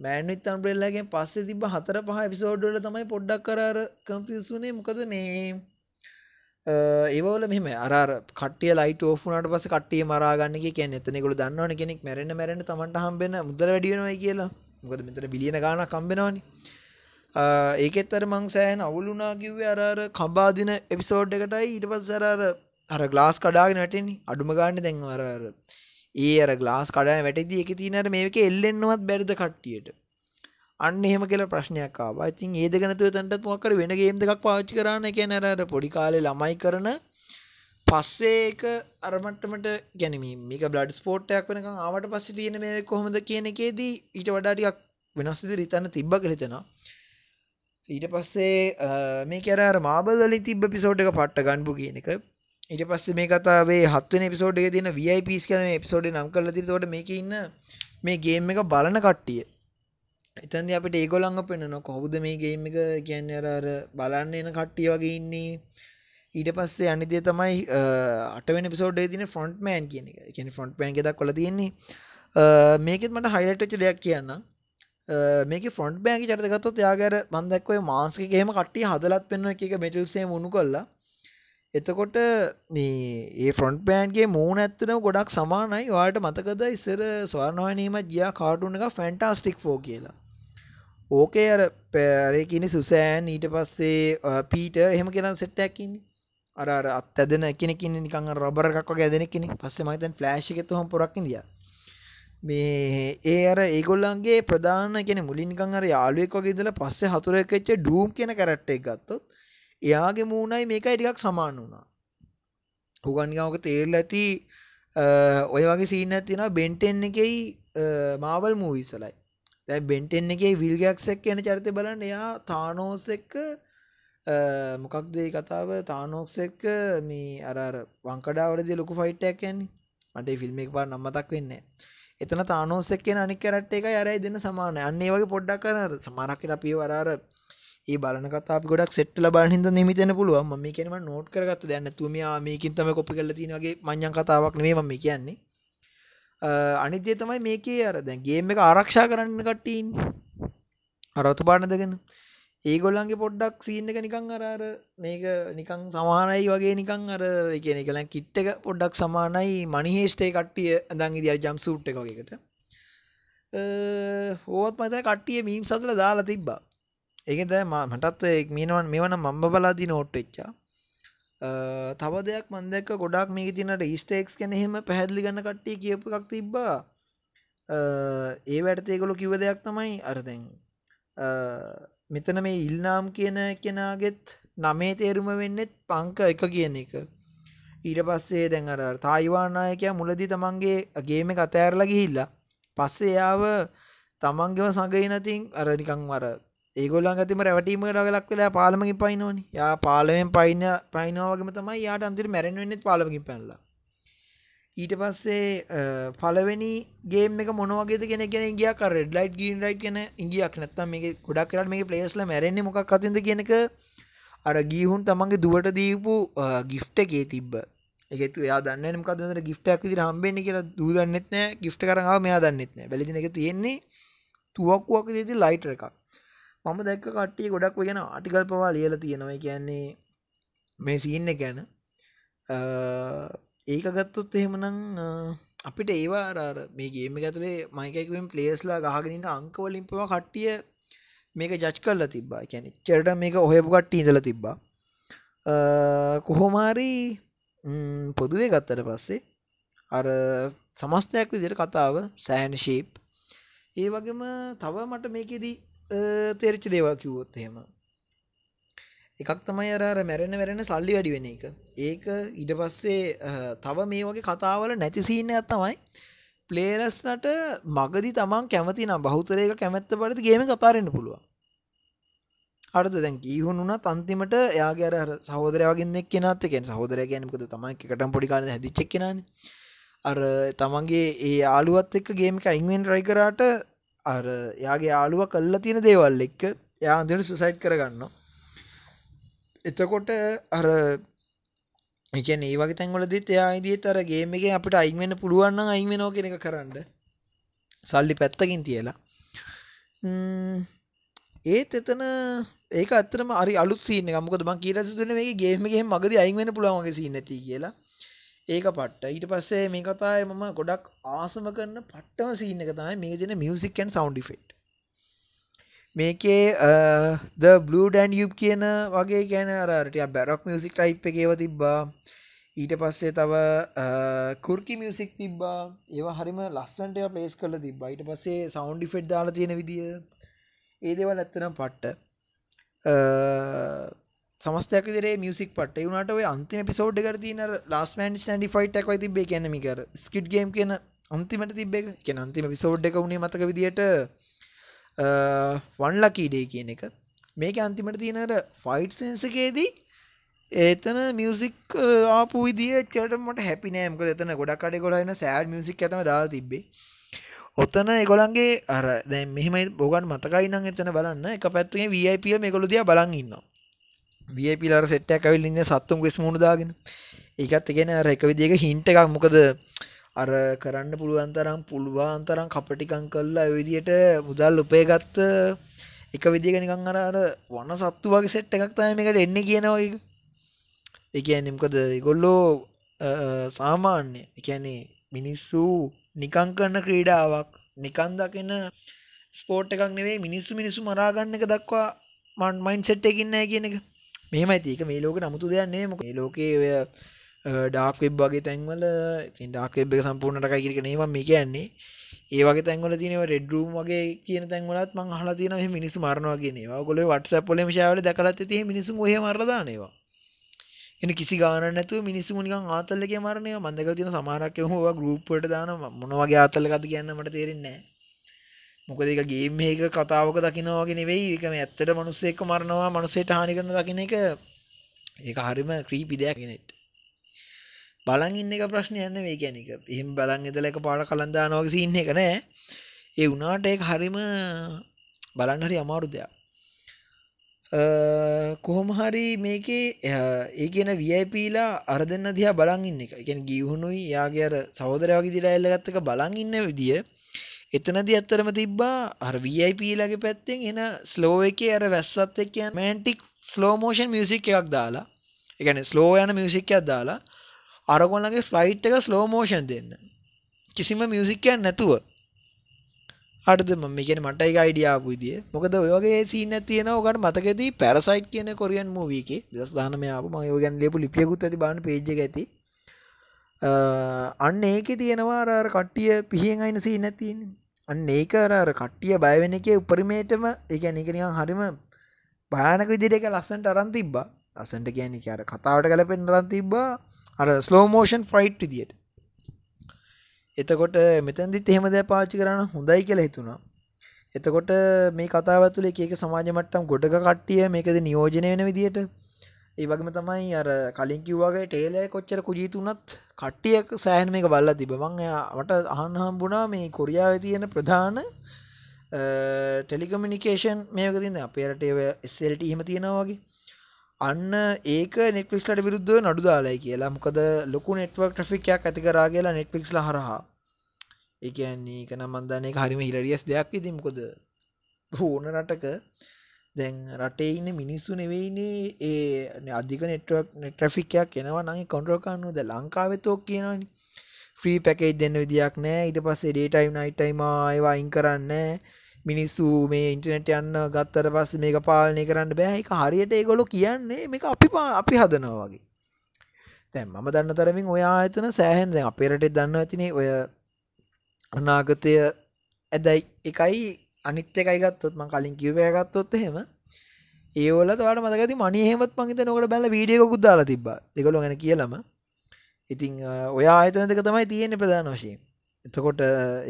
මෑන් විත් අම්බ්‍රෙල්ලාගෙන් පස්සේ තිබ්බ හතර පහ එපිසෝඩ් වල තමයි පොඩ්ඩක් කර අර කන්ෆියුස් වුනේ මොකද මේ ඒවල මෙහෙම අර අර කට්ටිය ලයිට් ඕෆ් වුණාට පස්සේ කට්ටිය මරා ගන්න කිය කියන්නේ එතන ඒගොල්ලෝ දන්නවනේ කෙනෙක් මැරෙන්න මැරෙන්න Tamanට හම්බෙන මුදල වැඩි වෙනවයි කියලා. මොකද මෙතන බිලියන ගාණක් හම්බෙනවනේ. ඒකෙත් අර මං සෑහෙන අවුල් වුණා කිව්වේ අර අර කඹා දින එපිසෝඩ් එකටයි ඊට පස්සේ අර අර අර ග්ලාස් කඩාගෙන වැටෙන්නේ අඩුම ගානේ දැන් අර අර ඒ අර ග්ලාස් කඩාගෙන වැටෙද්දි ඒකේ තියෙන අර මේකේ එල්ලෙන්නවත් බැරිද කට්ටියට අන්න එහෙම කියලා ප්‍රශ්නයක් ආවා. ඉතින් ඒ දෙක නැතුව එතනටත් මොකක් හරි වෙන ගේම් දෙකක් පාවිච්චි කරන්න. ඒ කියන්නේ අර පොඩි කාලේ ළමයි කරන පස්සේ ඒක අර මට්ටමට ගැන මේක බ්ලඩ් ස්පෝට්ටයක් වෙනකම් ආවට පස්සේ තියෙන මේ කොහොමද කියන එකේදී ඊට වඩා ටිකක් වෙනස් විදිහට හිතන්න තිබ්බ කියලා හිතනවා. ඊට පස්සේ මේක අර අර මාබල් වලින් තිබ්බ එපිසෝඩ් එක පට්ට ගන්නපු කියන එක. ඊට පස්සේ මේ කතාවේ හත් වෙනි එපිසෝඩ් එකේ තියෙන VIPs කියන එපිසෝඩ් එක නම් කරලා තියෙන. ඒකට මේකේ ඉන්න මේ ගේම් එක බලන කට්ටිය. එතන්ද අපිට ඒගොලංග පෙන්න්නන කොහොද මේ ගේම එක? කියන්න අර බලන්න එන කට්ටිය වගේ ඉන්නේ. ඊට පස්සේ අනිදේ තමයි අටවෙනි එපිසෝඩ් එකේ තියෙන ෆ්‍රොන්ට් මෑන් කියන එක. ඒ කියන්නේ ෆ්‍රොන්ට් මෑන් එක දක්වලා තියෙන්නේ. මේකෙත් මට හයිලයිට් වෙච්ච දෙයක් කියන්නම්. මේක ෆොන්ට් බෑගි චරිත ගත්තොත් එයාගේ අර මම දැක්කෝ ඒ මාස්ක් එක එහෙම කට්ටිය හදලත් පෙන්වන එක එක මෙටල්ස් එහෙම උණු කරලා එතකොට මේ ඒ ෆ්‍රොන්ට් බෑන්ඩ්ගේ මූණ ඇත්තටම ගොඩක් සමානයි. ඔයාලට මතකද ඉස්සර ස්වර්ණවාහිනියම ගියා කාටුන් එකක් ෆැන්ටාස්ටික් 4 කියලා. ඕකේ අර අර කිනි සුසෑන් ඊට පස්සේ පීටර් එහෙම කියන සෙට් එකක් ඉන්නේ. අර අර අත් ඇදෙන කෙනෙක් ඉන්නේ නිකන් අර රබර් එකක් වගේ ඇදෙන කෙනෙක්. පස්සේ මම හිතන්නේ ෆ්ලෑෂ් එකෙත් උහම පොරක් ඉඳියා. මේ ඒ අර ඒගොල්ලන්ගේ ප්‍රධාන කියන්නේ මුලින් නිකන් අර යාළුවෙක් වගේ ඉඳලා පස්සේ හතුරෙක් වෙච්ච ඩූම් කියන කැරක්ටර් එක ගත්තොත් එයාගේ මූණයි මේකයි ටිකක් සමාන වුණා. හුගන්ගමක තේරල ඇති ඔය වගේ සීන තින බෙන්ටෙන් එකයි මාවල් මූවිස්සලයි දැ බෙන්ටෙන් එකේ විල්ගක්සක් කියන චරිත බලන්න එයා තානෝස් එක්ක මොකක්දේ කතාව? තානෝක්ස් එක්ක මේ අරර වංකඩාවලද ලොකු ෆයිට්ටයක් කියන්නේ මට ෆිල්ම් එක පාර නම්මතක් වෙන්න එතන තානෝස් එක්ක අනික් කරට් එක අරයි දෙන්න සමාන අන්නේ වගේ පොඩ්ඩක් කරන සමරක්කට අපිය වරාර ඒ බලන කතා ගොඩක් සෙට්ල බලහිද නිමිතන පුළුව ම කියනම නෝට් කරගත් දැන්න තුම මේකින් තම කොපි කල තිනගේ මං්ඥන් කතාවක් නේ ම කියන්නේ. අනිදේ තමයි මේකේ අර දැන් ගේම් එක ආරක්ෂා කරන්න කට්ටීන් අරතු පානදගෙන ඒගොල්ලන්ගේ පොඩ්ඩක් සීන්න එක නිකං අරර මේක නිකං සමානයි වගේ නිකං අර කියන එකලන් කිට්ට එක පොඩ්ඩක් සමානයි මනිහේෂ්ටේ කට්ටිය ඇඳං ඉදිර ජම් සුට් එකකට ඕත් මතන කට්ටිය මීම් සතුල දාලා තිබ්බා. ඒකද මටත් මීනවන් මෙවන මම්බ බලාදී නෝට් එච්චා තව දෙයක් මන්දැක්ක ගොඩක් මේක තිනට ඊස්ටේක්ස් කෙන එහෙම පැහැදිලි ගන්න කට්ටිය කියපු එකක් තිබ්බා. ඒ වැටතේකොළු කිව දෙයක් තමයි අරදැන් මෙතන මේ ඉල්නාම් කියන කෙනාගෙත් නමේ තේරුම වෙන්නෙත් පංක එක කියන එක. ඊට පස්සේ දැන් අර තායිවානායකය මුලදී තමන්ගේ ගේම කතෑරලා ගිහිල්ලා. පස්සේ යාව තමන්ගෙම සඟයිනතින් අරනිකං වර ඒගොල්ලන් ඇතිම රැවටීම රගලක් වෙලා පාලමකින් පයිනෝනි යා පාලමෙන් පයින පයිනවාගේම තමයි යාට අන්තිර මැරෙන් වෙන්නෙත් පාලමකින් පැනලා. ඊට පස්සේ පලවෙනි ගේම එක මොනවගේ කෙන කෙන ගිය රෙඩ් ලයිට් ගීන් රයිට් කෙන ඉගියක් නැත්තම් මේ ගොඩක් කරට මේ පලේස්ල මැරෙන්නේ මොක් අතින්ද කියනක අර ගීහුන් තමන්ගේ දුවට දීපු ගිෆ්ට එකේ තිබ්බ. එකතු යා දන්න මකදර ගිෆ්ටක් විදි හම්බෙන්නේ කියලා දූදන්නෙත් නෑ ගිෆ්ට කරාව මෙයා දන්නෙත් නෑ බැලිදින එක තියෙන්නේ තුවක්කුවක් දෙති ලයිටර එකක්. මම දැක්ක කට්ටිය ගොඩක් වෙන ආටිකල් පවා ලියල තියෙනවා. කියන්නේ මේ සින්න ගැන. ඒක ගත්තොත් එහෙමනං අපිට ඒවාරර මේ ගේම ඇතුලේ මයිකකුවෙන් පලේස්ලා ගහගෙනට අංකවලින් පවා කට්ටිය මේක ජච් කරලා තිබ්බා. කැනෙ චෙරට මේක ඔහෙපු කට්ටි ඉදල තිබ්බා. කොහොමාරි පොදුවේ ගත්තට පස්සේ අර සමස්තයක් විදිර කතාව සෑන් ශීප් ඒ වගේම තව මට මේකෙදී තෙරච්ච දේවා කිව්වොත් එහෙම. එකක් තමයි අර මැරෙන වැරෙන සල්ලි වැඩි වෙන එක. ඒක ඉඩ පස්සේ තව මේ වගේ කතාවල නැති සීනයක් තමයි ප්ලේලස්නට මගදි තමන් කැමති නම් බහුතරයක කැමැත්ත පරිදි ගේම කතාරන්න පුළුවන්. අර්ද දැන් ගීහුන් වුණත් අන්තිමට එයාගේ අර සහෝදරයවගෙන්නෙක් කෙනත් එකෙන් සහෝදරය ගැනකද තමයි එකටම් පොඩිකාල හැදිච්චක් කෙනන අර තමන්ගේ ඒ ආලුවත් එක්ක ගේම එක අයින්වෙන් රයිකරාට අර යාගේ යාළුව කල්ලා තියෙන දේවල් එක්ක යා අන්තිමට සුසයිට් කරගන්න එතකොට අර එකන ඒ වගේ තැන්වලදත් එයා ඉදිත් අර ගේම එක අපිට අයිවෙන්න පුළුවන්න අයිවෙනෝ කෙන එක කරන්න සල්ලි පැත්තකින් තියලා. ඒත් එතන ඒක අතරම අරි අලුත් සීන මොකද මං කියල සිදන මේ ගේමගේ මගද අයිවෙන පුළුවන්ගේ සී නැති කියලා. ඒක පට්ට. ඊට පස්සේ මේ කතාය මම ගොඩක් ආසම කරන පට්ටම සීන එක තමයි මේ දෙන මියසික්කන් සෞන්ඩ ෆෙට් මේකේ ද බ්ලඩන් යුබ් කියන වගේ ගැන අරට බැරක් මියසික් ටයිප් එකේව තිබ්බා. ඊට පස්සේ තව කුර්කි මියසික් තිබ්බා. ඒවා හරිම ලස්සන්ට පලේස් කල තිබ ඊට පස්සේ සෞන්ඩි ෆෙට් දාලා තියෙන විදිිය. ඒ දෙවල් ඇත්තනම් පට්ට. සමස්තයක් දේ මියසික් පට වුණට ඔය අන්තිම පිසෝඩ් කර තින ලාස් මන් න්ඩි ෆයිට් එකයි තිබේ කැනමිකර ස්කිට් ගේම් කියන අන්තිමට තිබේ කිය අන්තිම පිසෝඩ් එක වුණේ මතක විදිට වන්ලකීඩේ කියන එක. මේක අන්තිමට තියෙනට ෆයිට් සෙන්සකේදී ඒතන මියසික් ආපු විදිිය චටමට හැපි නෑමක එතන ගොඩක් කඩ ගොඩන්න සෑඩ් මියසික් ඇතම දා තිබේ ඔත්තන එකොළන්ගේ අර දැ මෙහම බොගන් මතකයි නම් එතන බලන්න. එක පැත්තුගේ වයිපිය මේකොළු දිය බලන් ඉන්නවා. වියපිලර සෙට්ටක් ඇවිල්ලින්න සත්තුම් වෙස් මුණදාගෙන ඒකත් ගෙන අර එක විදික හින්ට එකක්. මොකද අර කරන්න පුළුවන්තරම් පුළුවන්තරම් කපටිකං කල්ලා විදියට මුදල් උපේ ගත්ත එක විදික නිකං අර අර වන්න සත්තු වගේ සෙට් එකක් තම එකට එන්න කියනවයි එක නිම්කද ගොල්ලෝ සාමාන්‍ය එකැනේ මිනිස්සු නිකං කරන්න ක්‍රීඩාවක් නිකන් දකින්න ස්පෝට් එකක් නෙවේ මිනිස්සු මිනිස්සු මරාගන්න එක දක්වා මන් මයින් සෙට් එකකින්න කියන එක. මෙම ඇතික මේ ලෝක නමුතු දෙයන්නේ මොක ලෝකයේ ඔය ඩාක් වෙබ් වගේ තැන්වල ඩාක් වෙබ් එක සම්පූර්ණට කයිකිරක නේම මේ කියන්නේ. ඒ වගේ තැන්වල තිනව රෙඩරුම් වගේ කියන තැන්වලත් මං හලා තියන මිනිස් මරනවා කියනවා ගොල වටස පොල ශාවල දකලත් තිය මිනිසු හය මරදානවා එන කිසි ගාන නැතුව මිනිස්සු නිකන් ආතල් එකේ මරණය මම දැකලා තියෙන සමහරක් ඒවා ඔය ගෲප් වලට දාන මොන වගේ ආතල් එකක්ද කියන්න මට තේරෙන්නේ නැහැ. මොකද ඒක ගේම් එකක කතාවක දකින්න වගේ නෙවෙයි. ඒක මේ ඇත්තට මිනිස්සෙක්ව මරනවා මිනිස්සෙට හානි කරන දකින්න එක. ඒක හරිම ක්‍රීපි දෙයක්. කෙනෙක්ට බලන් ඉන්න එක ප්‍රශ්නයක් නෙවෙයි කියන එක. එහෙම බලන් ඉඳලා එකපාරට කලන් දානවා වගේ සීන් එක නෑ. ඒ වුණාට ඒක හරිම බලන්න හරි අමාරු දෙයක්. කොහොම හරි මේකේ ඒ කියන වයිපීලා අර දෙන්න දිහා බලන් ඉන්න එක. ඒ කියන්නේ ගිහුණුයි යාගේ අර සහෝදරයා වගේ දිලා එල්ලගත්ත එක බලන් ඉන්න විදිය එතනදී ඇත්තටම තිබ්බා අර VIPලාගේ පැත්තෙන් එන ස්ලෝ එකේ අර වැස්සත් එක්ක යන රොමැන්ටික් ස්ලෝ මෝෂන් මියුසික් එකක් දාලා ඒ කියන්නේ ස්ලෝ යන මියුසික් එකක් දාලා අරගොල්ලන්ගේ ෆ්ලයිට් එක ස්ලෝ මෝෂන් දෙන්න. කිසිම මියුසික් එකක් නැතුව හරිද මම කියන්නේ මට ඒක අයිඩියා ආපු විදිය. මොකද ඔය වගේ සීන් එකක් තියෙනවා ඔයාලට මතකෙදී පැරසයිට් කියන කොරියන් මූවි එකේ 2019 ආපු මම ඒක ගැන ලියපු ලිපියකුත් ඇති බලන්න පේජ් එක ඇති. අන්න ඒකේ තියෙනවා අර අර කට්ටිය පිහියෙන් අයින සීන් එකක් තියෙන්නේ. අන්න ඒක අර අර කට්ටිය බය වෙන එකේ උපරිමයටම ඒ කියන්නේ ඒක නිකන් හරිම භයානක විදිහට ඒක ලස්සනට අරන් තිබ්බා. ලස්සනට කියන්නේ අර කතාවට ගැලපෙන්න අරන් තිබ්බා. අර ස්ලෝ මෝෂන් ෆයිට් විදියට. එතකොට මෙතැදිත් එහෙම දැ පාචි කරන්න හොඳයි කියලා හිතුණා. එතකොට මේ කතාව තුළ එක සමාජ මට්ටම් ගොඩක කට්ටිය මේකද නියෝජනය වෙන විදියට. ඒ වගේම තමයි අර කලින් කිව්වාගේ ටේලය කොච්චර කුජීතුනත් කට්ටියක් සෑහන මේක බල්ල තිබ මං මට අහන්න හම්බුණා මේ කොරියාව තියෙන ප්‍රධාන ටෙලිකමිනිකේෂන් මේක තින්න අපේ රටේ එස්සල්ට එහෙම තියෙනවා වගේ. අන්න ඒක නෙට්ලික්ස්ලට විරුද්ධව නඩු දාලායි කියලා. මොකද ලොකු නෙට්වක් ට්‍රික්යක් ඇති කරා කියලා නෙට්ලික්ස්ල හරහා. ඒන්නේ එක නම් මන්දන්නේ හරිම හිලරියස් දෙයක් ඉති මොකද? ඕන රටක. දැන් රටේ ඉන්න මිනිස්සු නෙවෙයිනේ ඒ අධික නෙට්වක් නෙට්‍රෆික්යක් එනවා නගේ කොන්ට්‍රල් කන්නුද ලංකාවෙතෝක් කියනනි ෆ්‍රී පැකේජ් දෙන්න විදියක් නෑ. ඉට පස්සේ ඩේටයිම් නයිටයිම ඒවා අයින් කරන්න මිනිස්සු මේ ඉන්ටනෙට් යන්න ගත්තර පස්ස මේක පාලනය කරන්න බෑ. එක හරියට ඒගොලො කියන්නේ මේක අපි අපි හදනවා වගේ. තැම් මම දන්න තරමින් ඔයා ඇතන සෑහෙන්. දැන් අපේරට දන්න ඇතිනේ ඔය අනාගතය ඇදැයි එකයි අනිත්‍ය එකයි ගත්තොත් මං කලින් කිව්වය ගත්තොත් එහෙම. ඒවල තවට මතකති මනි හෙමත් මංහිත නොකට බැල වීඩියක කුද්දාලා තිබ දෙකොළො ගැන කියලම. ඉතිං ඔයා ආයතන දෙක තමයි තියෙන ප්‍රධාන වශයෙන්. එතකොට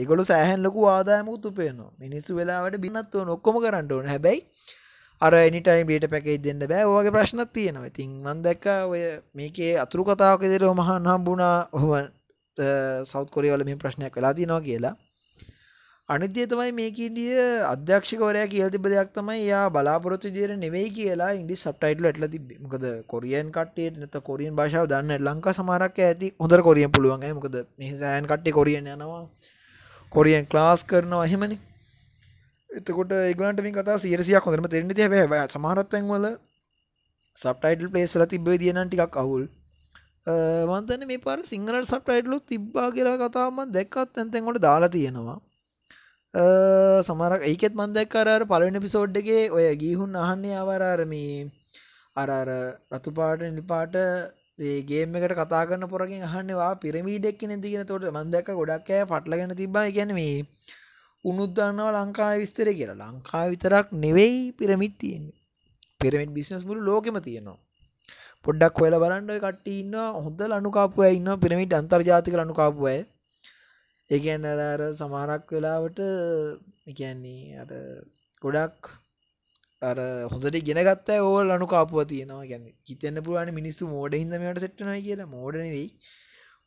ඒගොලු සෑහන් ලොකු ආදායමුත් උපයනවා මිනිස්සු වෙලාවට බිනත්ව නොක්කොම කරන්න ඕන. හැබැයි අර එනිටයිම් බේට පැකේ දෙන්න බෑ. ඕගේ ප්‍රශ්නත් තියෙනවා. ඉතින් මන් දැක්ක ඔය මේකේ අතුරු කතාවක දෙර මහන් හම්බුණා. ඔහොම සෞත් කොරියවල මේ ප්‍රශ්නයක් වෙලා තියෙනවා කියලා. අනිත්‍යය තමයි මේක ඉන්දිය අධ්‍යක්ෂකවරයා කියල් තිබ දෙයක් තමයි යා බලාපොරොත්තු දිර නෙවෙයි කියලා ඉන්ඩි සබ්ටයිටල ඇටල තිබ මොකද කොරියන් කටේ නත කොරියන් භාෂාව දන්න ලංකා සමාරක් ඇති හොඳර කොරියන් පුළුවන්. මොකද මේ සෑන් කට්ටේ කොරියන් යනවා. කොරියන් ක්ලාස් කරනවා. එහෙමනි. එතකොට ඒගලන්ට මේ කතා සියරසියක් හොඳරම තෙරෙන ති හැ සමහරත්වැන් වල සබ්ටයිටල් පේස් වල තිබේ දියන ටිකක් අවුල්. මන්තන මේ පර සිංහල සබ්ටයිටලු තිබ්බා කියලා කතාමන් දැක්කත් ඇතැන්කොට දාලා තියෙනවා. සමරක් ඒකෙත් මන්දැක් අරර පලවෙන පිසෝඩ්ඩගේ ඔය ගීහුන් අහන්නේ අවරාරමී අරර රතුපාට නිපාට ඒගේම එකට කතා කරන්න පොරකින් අහන්නවා පිරමීඩෙක් නැතිගෙන තොට මන්දැක ගොඩක්කෑ පටලගෙන තිබා ගැනීම උනුද්දන්නවා ලංකාව විස්තර කියලා. ලංකා විතරක් නෙවෙයි පිරමිට් තියෙන්නේ. පිරමිට් බිස්නස් මුළු ලෝකෙම තියෙනවා. පොඩ්ඩක් හොල බලන්ඩ කට ඉන්න හොඳ ලනුකාපුය ඉන්න පිරමිට් අන්තර්ජාතික ලනුකාපුය ඒකන්න අර සමාරක් වෙලාවට එකන්නේ අර ගොඩක් අර හොඳට ගෙනගත්ත ඕල් අනු කාපුව තියෙනවා. ගැන හිතන්න පුරුවන මිනිස්සු මෝඩ හිදමට සෙට්ටනයි කියලා. මෝඩනවෙයි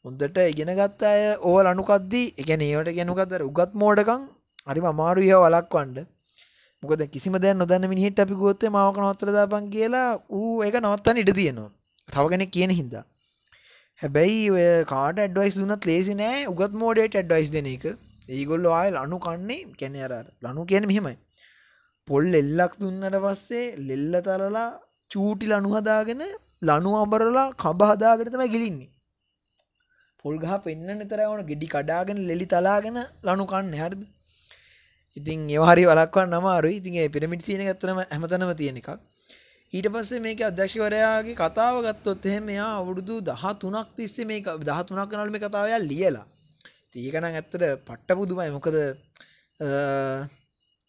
හොඳට ඉගෙන ගත්ත අය ඕල් අනුකක්දී එක ඒවට ගැනුකතර උගත් මෝඩකං හරිම අමාරුය වලක්වන්ඩ මොකද කිසිම දැන් නොදන්න මිනිහිට අපි ගොත්තේ මාවක නොත්තර දාපන් කියලා ඌ ඒක නවත්තන්න ඉඩ තියෙනවා. තවගෙන කියන හින්දා. හැබැයි ඔය කාට ඇඩ්වයිස් දුනත් ලේසි නෑ. උගත් මෝඩයට ඇඩ්වයිස් දෙන එක. ඒගොල්ල ආය ලනු කන්නේ කැන අර ලනු කියන මෙහෙමයි. පොල් එල්ලක් දුන්නට පස්සේ ලෙල්ල තරලා චූටි ලනු හදාගෙන ලනු අඹරලා කබ හදාගෙන තමයි ගිලින්නේ. පොල් ගහ පෙන්න්න නිතර ඕන. ගෙඩි කඩාගෙන ලෙලි තලාගෙන ලනු කන්න. හරිද? ඉතින් ඒහරි වලක්වන් නමාරු ඉතින් පිරමිට් සියන ඇත්තනම හැමතනම තියෙන එකක්. ඊට පස්සේ මේක අධ්‍යක්ෂවරයාගේ කතාව ගත්තොත් එහෙම එයා අවුරුදු 13ක් තිස්සේ මේක 13ක් යනවලු මේ කතාව එයා ලියලා. ඒක නම් ඇත්තට පට්ට පුදුමයි. මොකද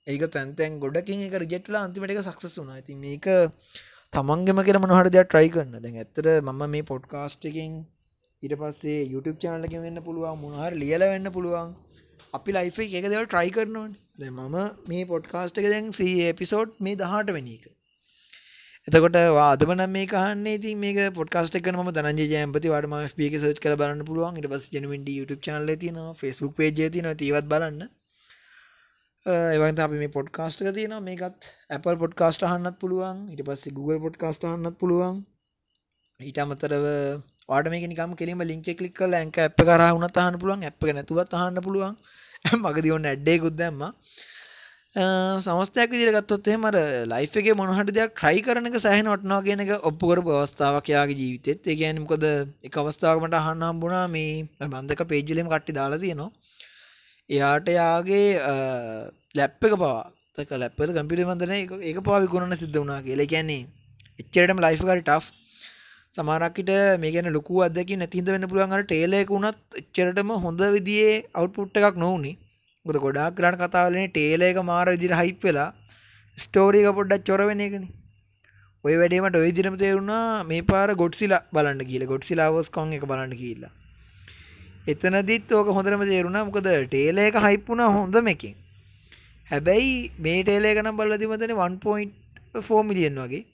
ඒක තැන් තැන් ගොඩකින් ඒක රිජෙක්ට් වෙලා අන්තිමට ඒක සක්සස් වුණා. ඉතින් මේක තමන්ගෙම කෙන මොනහට දෙයක් ට්‍රයි කරන්න දැන් ඇත්තට මම මේ පොඩ්කාස්ට් එකෙන් ඊට පස්සේ YouTube channel එකෙන් වෙන්න පුළුවන් මොනහරි ලියලා වෙන්න පුළුවන් අපි ලයිෆ් එකේ එක දේවල් try කරනවානේ දැන් මම මේ පොඩ්කාස්ට් එක දැන් 3 එපිසෝඩ් මේ 18 වෙනි එක එතකොට වා අදම නම් මේක අහන්නේ ඉතින් මේක පොඩ්කාස්ට් එක කරන මම ධනංජය ජයම්පති වාට මම FB එකේ සර්ච් කරලා බලන්න පුළුවන්. ඊට පස්සේ genuine D YouTube channel එකේ තියෙනවා Facebook page එකේ තියෙනවා ඒවත් බලන්න. ඒවන්ත අපි මේ පොඩ්කාස්ට් එක තියෙනවා. මේකත් Apple පොඩ්කාස්ට් අහන්නත් පුළුවන්. ඊට පස්සේ Google පොඩ්කාස්ට් අහන්නත් පුළුවන්. ඊට අමතරව වාට මේක නිකම් කෙලින්ම ලින්ක් එක ක්ලික් කරලා ඇන්කර් ඇප් එක හරහා වුණත් අහන්න පුළුවන්. ඇප් එක නැතුවත් අහන්න පුළුවන්. මගදී ඔන්න ඇඩ් එකකුත් දැම්මා. සමස්තයක් විදිහට ගත්තොත් එහෙම අර ලයිෆ් එකේ මොන හරි දෙයක් try කරන එක සෑහෙන වටිනවා කියන එක ඔප්පු කරපු අවස්ථාවක් යාගේ ජීවිතෙත්. ඒ කියන්නේ මොකද එක අවස්ථාවක මට අහන්න හම්බුණා මේ මම දෙක පේජ් වලින්ම කට්ටි දාලා තියෙනවා. එයාට යාගේ ලැප් එක පවා. තක ලැප්පද කම්පිට මන්දන ඒක පවා විකුණන සිද්ධ වුණා කියලා. කියන්නේ එච්චරටම ලයිෆ් කරි ටෆ් සමාරක්කිට මේ ගැන ලොකු අදක නැතිද වෙන්න පුළුවන්ගට ටේලෙක වුණත් එච්චරටම හොඳ විදිේ අවට්පුට් එකක් නොවනි ගොඩ ගොඩක් කරන්න කතාවලන ටේල එක මාර විදිර හිප් වෙලා ස්ටෝරීක පොඩ්ඩක් චොරවෙන එකන. ඔය වැඩේමට ඔය දිරම තේරුණා මේ පාර ගොඩ්සිලා බලන්න කියල ගොඩ්සිලාවස් කොන් එක බලන්න කියලා එතනදිත් ඕක හොඳරම තේරුණා. මොකද ටේල එක හයිප්පුුණ හොඳම එකින්. හැබැයි මේ ටේලේ ගනම් බල්ලදිමතන 1.4 මිලියන් වගේ.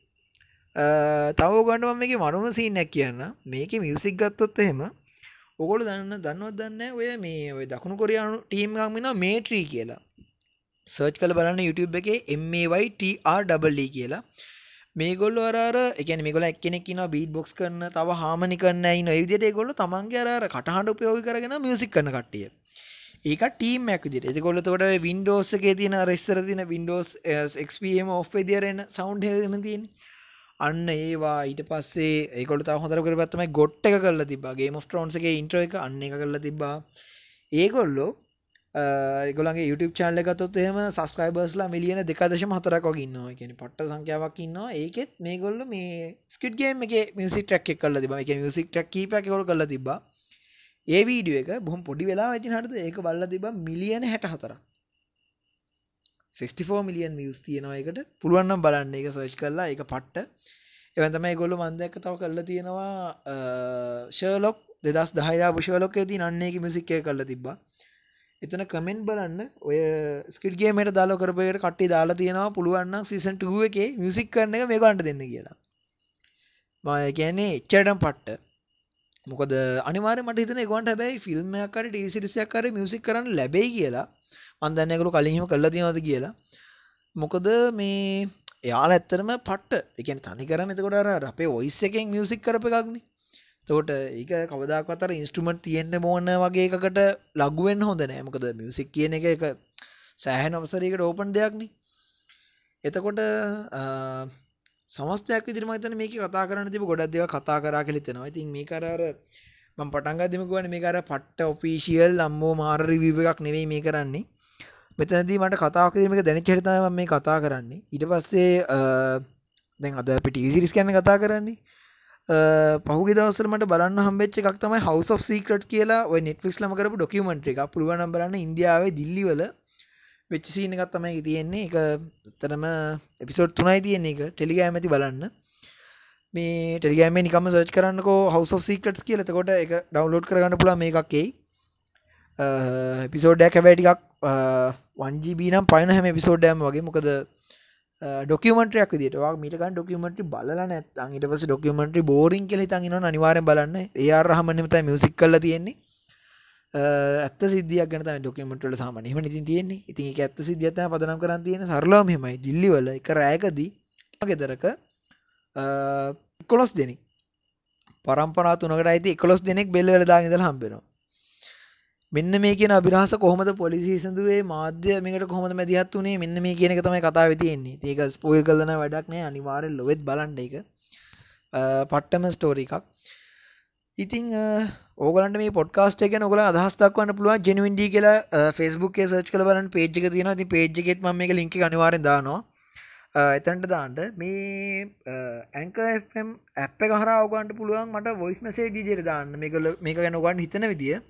තව ගන්නම මේක මරුම සීනැක් කියන්න මේක මියසික් ගත්තොත් එහෙම ඔකොල දන්න දන්නවත් දන්න ඔය මේ ඔය දකුණු කොරයානු ටීම් ගමින මේට්‍රී කියලා. සර්ච් කල බලන්න YouTube එක MAYTRW කියලා. මේගොල්ල අර එකන මේගොල එක්කෙනෙක් න බීට බොක්ස් කරන තව හාමනි කරන්න යි නොයිදට ගොල්ල තමන්ගේ අර කටහට උපයෝග කරගෙන මියසික් කරන කට්ටිය. ඒක ටීම් ඇක් දිට එකොල තොට වින්ඩෝස්ගේ තින රෙස්සර තින වින්ඩෝස් XPM ඔෆ් දිරෙන සෞන්් හෙම තින් අන්න ඒවා ඊට පස්සේ ඒකොලත හොඳර කරපත්තමයි ගොට්ට එක කල්ල තිබාගේ මොස් ට්‍රෝන්සගේ ඉන්ට්‍ර එක අන්න එක කරලා තිබා ඒගොල්ලෝ ඒගොලගේ YouTube චානල ගතොත් එහම සස්ක්‍රයිබර්ස්ලා මිලියන දෙකදශම හතරක් වගන්නවා කියෙන පට්ට සංඛ්‍යාවක් ඉන්නවා. ඒකෙත් මේ ගොල්ල මේ ස්කට්ගේම එක මිසික් ටක් කල්ල තිබ එක මිසික් ටක් කීප කොල් කල තිබ ඒ වීඩිය එක බොහම පොඩි වෙලා ඇති හට ඒක බල්ල තිබ මිලියන හැට හතර 64 මිලියන් වියස් තියෙනවා එකට පුළුවන්නම් බලන්න එක සර්ච් කරලා එක පට්ට. එවතමයි ගොල්ලු මන්දක තව කල්ල තියෙනවා ශලොක් දෙදස් දහයා පුෂලොක් ඇති නන්නේ මිසික්කය කල්ල තිබා එතන කමෙන්ට් බලන්න ඔය ස්කිල්ගේමට දාලා කරපයට කට්ටි දාලා තියෙනවා පුළුවන්න සිසන් ටුව එකේ මියසික් කරන එක මේ ගන්ට දෙන්න කියලා. මය කියන්නේ එච්චටම් පට්ට. මොකද අනිවාර මට හිතන ගොන්ට හැබැයි ෆිල්ම්මයක්කර ටීසිරිසයක් කර මියසික් කරන්න ලැබයි කියලා. අන්දන්නකරු කලින්ම කල්ල තියනවද කියලා. මොකද මේ එයාල ඇත්තරම පට්ට. එකන තනි කරම එතකොට අර අපේ ඔයිස් එකෙන් මියසික් කරප එකක්නේ තෝට ඒක කවදාකතර ඉන්ස්ට්‍රමට් තියෙන්න්න මෝන්න වගේ එකකට ලගුවෙන් හොඳ නෑමකද මියසික් කියන එක එක සෑහන අවසරයකට ඕපන් දෙයක්න එතකොට සමස්තයක් දිරමතන මේක කතා කරන තිබ ගොඩක් දෙව කතා කරා කෙලිතෙනවා ඉතින් මේ කරර මං පටන්ග දෙමකුවන මේ කර පට්ට ඔෆිසිියල් අම්මෝ මාරරි විව එකක් නෙවෙයි මේ කරන්නේ. මෙතනදී මට කතාකරීමක දැන චරිතම මේ කතා කරන්නේ. ඉට පස්සේ දැන් අද පිට ඉසිරිස් කන්න කතා කරන්නේ. පහුගේ දවසල මට බලන්න හම්බෙච්ච එකක් තමයි House of Secret කියලා ඔය Netflix ලම කරපු ඩොකියුමන්ටරි එකක් පුළුවන් නම් බලන්න ඉන්දියාවේ දිල්ලිවල වෙච්ච සීන් එකක් තමයි තියෙන්නේ. ඒක ඇත්තටම එපිසෝඩ් 3යි තියෙන්නේ ඒක. ටෙලිග්‍රෑම් ඇති බලන්න. මේ ටෙලිග්‍රෑම් එකේ නිකම්ම සර්ච් කරන්නකෝ House of Secrets කියලා. එතකොට ඒක ඩවුන්ලෝඩ් කරගන්න පුළුවන් මේකක් එයි. එපිසෝඩ් එකක් හැබැයි ටිකක් 1GB නම් පයින් හැම එපිසෝඩ් එකක්ම වගේ. මොකද ඩොකමටයක් විදිට මිටකන් ඩොකමට බල නැත් අනිට පස ඩොකමට බෝරින් කෙලි තඟන අනිවාරෙන් බලන්න. ඒ රහමනමත මියසික් කල තියෙන්නේ. ඇත්ත සිදියක් ගන ඩොකමටල සාමනීම ඉති තියෙන්නේ. ඉතින් ඇත්ත සිදිත පදනම් කරන්න තියෙන සරලාම හෙමයි දිල්ලිවල එක රෑකදී ගෙදරක කොළොස් දෙනෙක්. පරම්පරා තුනකට අයිති එකොළොස් දෙනෙක් බෙල්ලවල දානිදල හම්බෙනවා මෙන්න මේ කියන අභිරහස කොහොමද පොලිසි සඳුවේ මාධ්‍ය මේකට කොහොමද මැදිහත් වුණේ මෙන්න මේ කියන එක තමයි කතාව තියෙන්නේ. ඒක ස්පොයිල් කරන වැඩක් නෑ අනිවාර්යෙන් ලොවෙත් බලන්න ඒක. පට්ටම ස්ටෝරි එකක්. ඉතින් ඕගලන්ට මේ පොඩ්කාස්ට් එක ගැන ඔයගොල්ලෝ අදහස් දක්වන්න පුළුවන් ජෙනුයින් ඩී කියලා Facebook එකේ සර්ච් කරලා බලන්න පේජ් එක තියෙනවා. ඉතින් පේජ් එකෙත් මම මේක ලින්ක් එක අනිවාර්යෙන් දානවා. එතනට දාන්න මේ Anchor FM ඇප් එක හරහා ඔයගලන්ට පුළුවන් මට වොයිස් මැසේජ් විදියට දාන්න. මේක මේක ගැන ඔයගලන්ට හිතන විදිය.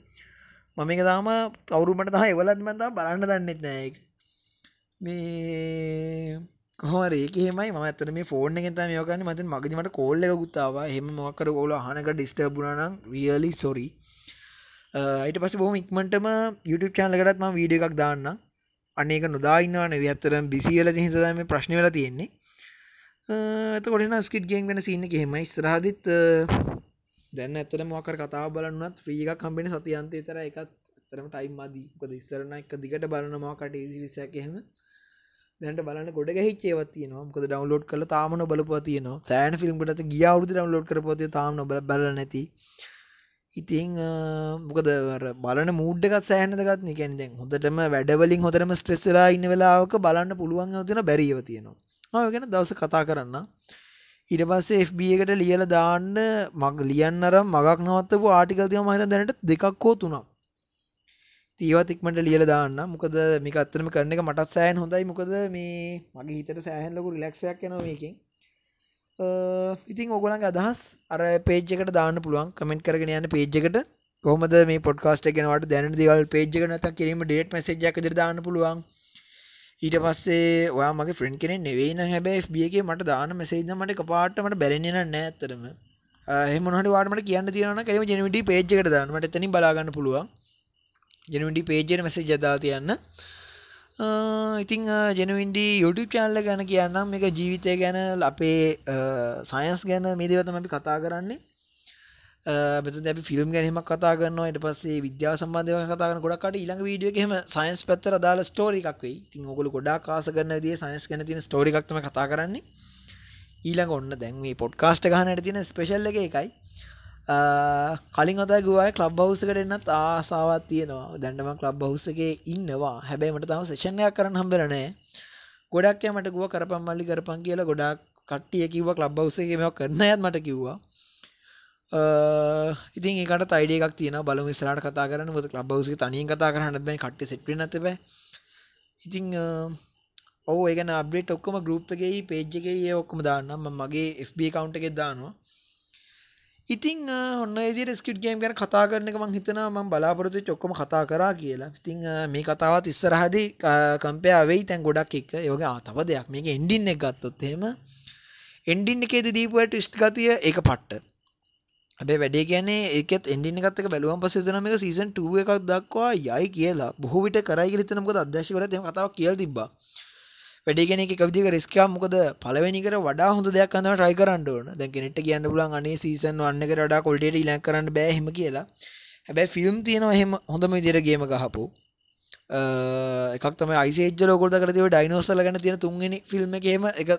මම එක තාම කවරුමට තහ එවලත් මතා බලන්න දන්නෙත් නෑ. මේ කොහොමද ඒක එහෙමයි. මම ඇත්තට මේ ෆෝන් එකෙන් තමයි මේක කරන්නේ. මම මගදී මට කෝල් එකකුත් ආවා. එහෙම මොකක් කර ඕගොල්ලෝ අහනක ඩිස්ටර්බ් වුණා නම් රියලි සොරි ඊට පස්සේ බොහොම ඉක්මනටම YouTube channel එකටත් මම වීඩියෝ එකක් දාන්නම්. අන්න ඒක නොදා ඉන්නවා නෙවෙයි. ඇත්තටම බිසි වෙලා තියෙන හින්දා තමයි මේ ප්‍රශ්නේ වෙලා තියෙන්නේ. එතකොට එන ස්කිඩ් ගේම් ගැන සීන් එක එහෙමයි. ඉස්සරහදිත් දැන් ඇත්තටම මොකක් කර කතාව බලන්න උනත් ෆ්‍රී එකක් හම්බෙන්නේ සතිය අන්තේ විතරයි. ඒකත් ඇත්තටම ටයිම් මදි. මොකද ඉස්සර නම් එක දිගට බලන මොකක් හරි සීරීස් එකක් එහෙම. දැන්ට බලන්න ගොඩ ගැහිච්ච ඒවත් තියෙනවා. මොකද ඩවුන්ලෝඩ් කරලා තාම නොබලපුවා තියෙනවා. සෑහෙන ෆිල්ම් එකකට ගිය අවුරුද්දේ ඩවුන්ලෝඩ් කරපුවා තියෙනවා. තාම නොබල බලලා නැති. ඉතින් මොකද බලන මූඩ් එකත් සෑහෙනද ගන්න. ඒ කියන්නේ දැන් හොඳටම වැඩ වලින් හොඳටම ස්ට්‍රෙස් වෙලා ඉන්න වෙලාවක බලන්න පුළුවන් ඒවා තියෙන බැරි ඒවා තියෙනවා. මම ඒ ගැන දවස් කතා කරන්න. ඊට පස්සේ FB එකට ලියලා දාන්න මග ලියන්න අර මගක් නවත්තපු ආටිකල් තියෙනවා මම හිතන දැනට දෙකක් හෝ තුනක්. ඒවත් ඉක්මනට ලියලා දාන්න. මොකද මේක ඇත්තටම කරන එක මටත් සෑහෙන හොඳයි. මොකද මේ මගේ හිතට සෑහෙන ලොකු රිලැක්ස් එකක් එනවා මේකෙන්. ඉතින් ඔගොලන්ගේ අදහස් අර පේජ් එකට දාන්න පුළුවන් කමෙන්ට් කරගෙන යන්න පේජ් එකට කොහොමද මේ පොඩ්කාස්ට් එක ගැනවට දැනෙන දේවල් පේජ් එකට නැත්නම් කිරීම ඩේට් මැසේජ් එකක් විදිහට දාන්න පුළුවන් ඊට පස්සේ ඔයා මගේ ෆ්‍රෙන්ඩ් කෙනෙක් නෙවෙයි නම් හැබැයි FB එකේ මට දාන්න මැසේජ් නම් මට එකපාරට මට බැලෙන්නේ නැහැ ඇත්තටම. එහෙම මොනවා හරි ඔයාලට මට කියන්න තියෙනවා නම් කෙලිම ජෙනුවිටි පේජ් එකට දාන්න. මට එතනින් බලා ගන්න පුළුවන්. ජෙනුවිටි පේජ් එකට මැසේජ් එකක් දාලා තියන්න ඉතිං ජනවින්ඩි YouTube චාල්ල ගැන කියන්නම්. මේක ජීවිතය ගැන අපේ සයන්ස් ගැන මේ දේවතම අපි කතා කරන්නේ. බෙත දැ ෆිල්ම් ගැනීමක් කතා කරන්න ට පස්සේ විද්‍යා සම්බන්ධය කතා කරන ගොඩක්ට ඊළඟ වීඩියෝ එකම සයින්ස් පැත්තර දාල ස්ටෝරි එකක් වෙයි. තින් ඔගොල ගොඩා කාස කරන්න දී සයින්ස් ගැන තින ස්ටෝරි එකක්ම කතා කරන්නේ. ඊළඟ ඔන්න දැන් මේ පොඩ්කාස්ට ගහනට තියෙන ස්පේශල්ල එක එකයි කලින් අත ගුවයි කලබ් හවසකට එන්නත් ආසාවත් තියෙනවා. දැන්ටම කලබ් හවසගේ ඉන්නවා. හැබැයිමට තම සේෂණයක් කරන්න හම්බරනෑ ගොඩක් මට ගුව කරපම් මල්ලි කරපන් කියලා. ගොඩක් කට්ටිය කිව්ව කලබ් හවසගේ මෙ කරන ඇත් මට කිව්වා. ඉතින් ඒකට තයිඩ එකක් තියෙන බලමු ඉස්සරහට කතා කරන්න. මොකද ක්ලබ් හවස් එකේ තනියෙන් කතා කරන්න බෑ. කට්ටිය සෙට් වෙන්න නැත්තේ බෑ. ඉතින් ඔව් ඒක න අප්ඩේට් ඔක්කොම ගෲප් එකේ පේජ් එකේ ඒ ඔක්කොම දාන්නම්. මම මගේ FB account එකේ දානවා. ඉතින් ඔන්න ඉදිරි ස්කිට් ගේම් ගැන කතා කරන එක මං හිතනවා මම බලාපොරොත්තු වෙච්ච ඔක්කොම කතා කරා කියලා. ඉතින් මේ කතාවත් ඉස්සරහදී කම්පෙයාර් වෙයි දැන් ගොඩක් එක්ක. ඒ වගේ ආ තව දෙයක්. මේක එන්ඩින් එක ගත්තොත් එහෙම. එන්ඩින් එකේදී දීපු ට්විස්ට් ගතිය ඒක පට්ට. හැබැයි වැඩේ කියන්නේ ඒකෙත් එන්ඩින් එකත් එක්ක බැලුවම පස්සේ හිතනවා මේක සීසන් 2 එකක් දක්වා යයි කියලා. බොහෝ විට කරයි කියලා හිතන මොකද අධ්‍යක්ෂකවරයාත් එහෙම කතාවක් කියලා තිබ්බා. වැඩි කෙනෙක් එක විදිහක රිස්ක් එකක් මොකද පළවෙනි එකට වඩා හොඳ දෙයක් අඳන try කරන්න ඕන. දැන් කෙනෙක්ට කියන්න පුළුවන් අනේ සීසන් 1 එකට වඩා quality එක ඊළඟ කරන්න බෑ එහෙම කියලා. හැබැයි ෆිල්ම් තියෙනවා එහෙම හොඳම විදිහට ගේම ගහපු. එකක් තමයි Ice Age වල ඔයගොල්ලෝ දැකලා තියෙන ඩයිනෝසර්ලා ගැන තියෙන තුන්වෙනි ෆිල්ම් එකේ එහෙම එක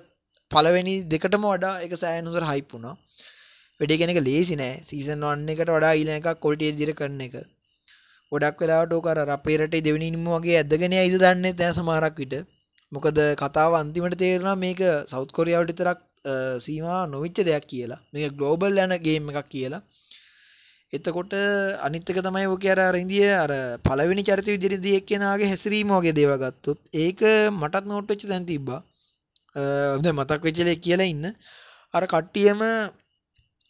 පළවෙනි දෙකටම වඩා ඒක සෑහෙන හොඳට hype වුණා. වැඩි කෙනෙක් ලේසි නෑ. සීසන් 1 එකට වඩා ඊළඟ එකක් quality විදිහට කරන එක. ගොඩක් වෙලාවට ඕක අර අපේ රටේ දෙවෙනි නිම්ම වගේ ඇදගෙන යයිද දන්නේ නැහැ සමහරක් විට. මොකද කතාව අන්තිමට තේරෙනවා මේක සෞත් කොරියාවට විතරක් සීමා නොවිච්ච දෙයක් කියලා මේක ග්ලෝබල් යන ගේම් එකක් කියලා එතකොට අනිත් එක තමයි ඔක අර අර ඉන්දිය අර පළවෙනි චරිත විදිහට දී එක්කෙනාගේ හැසිරීම වගේ දේවල් ගත්තොත් ඒක මටත් නෝට් වෙච්ච තැන තිබ්බා දැන් මතක් වෙච්ච දේ කියලා ඉන්න අර කට්ටියම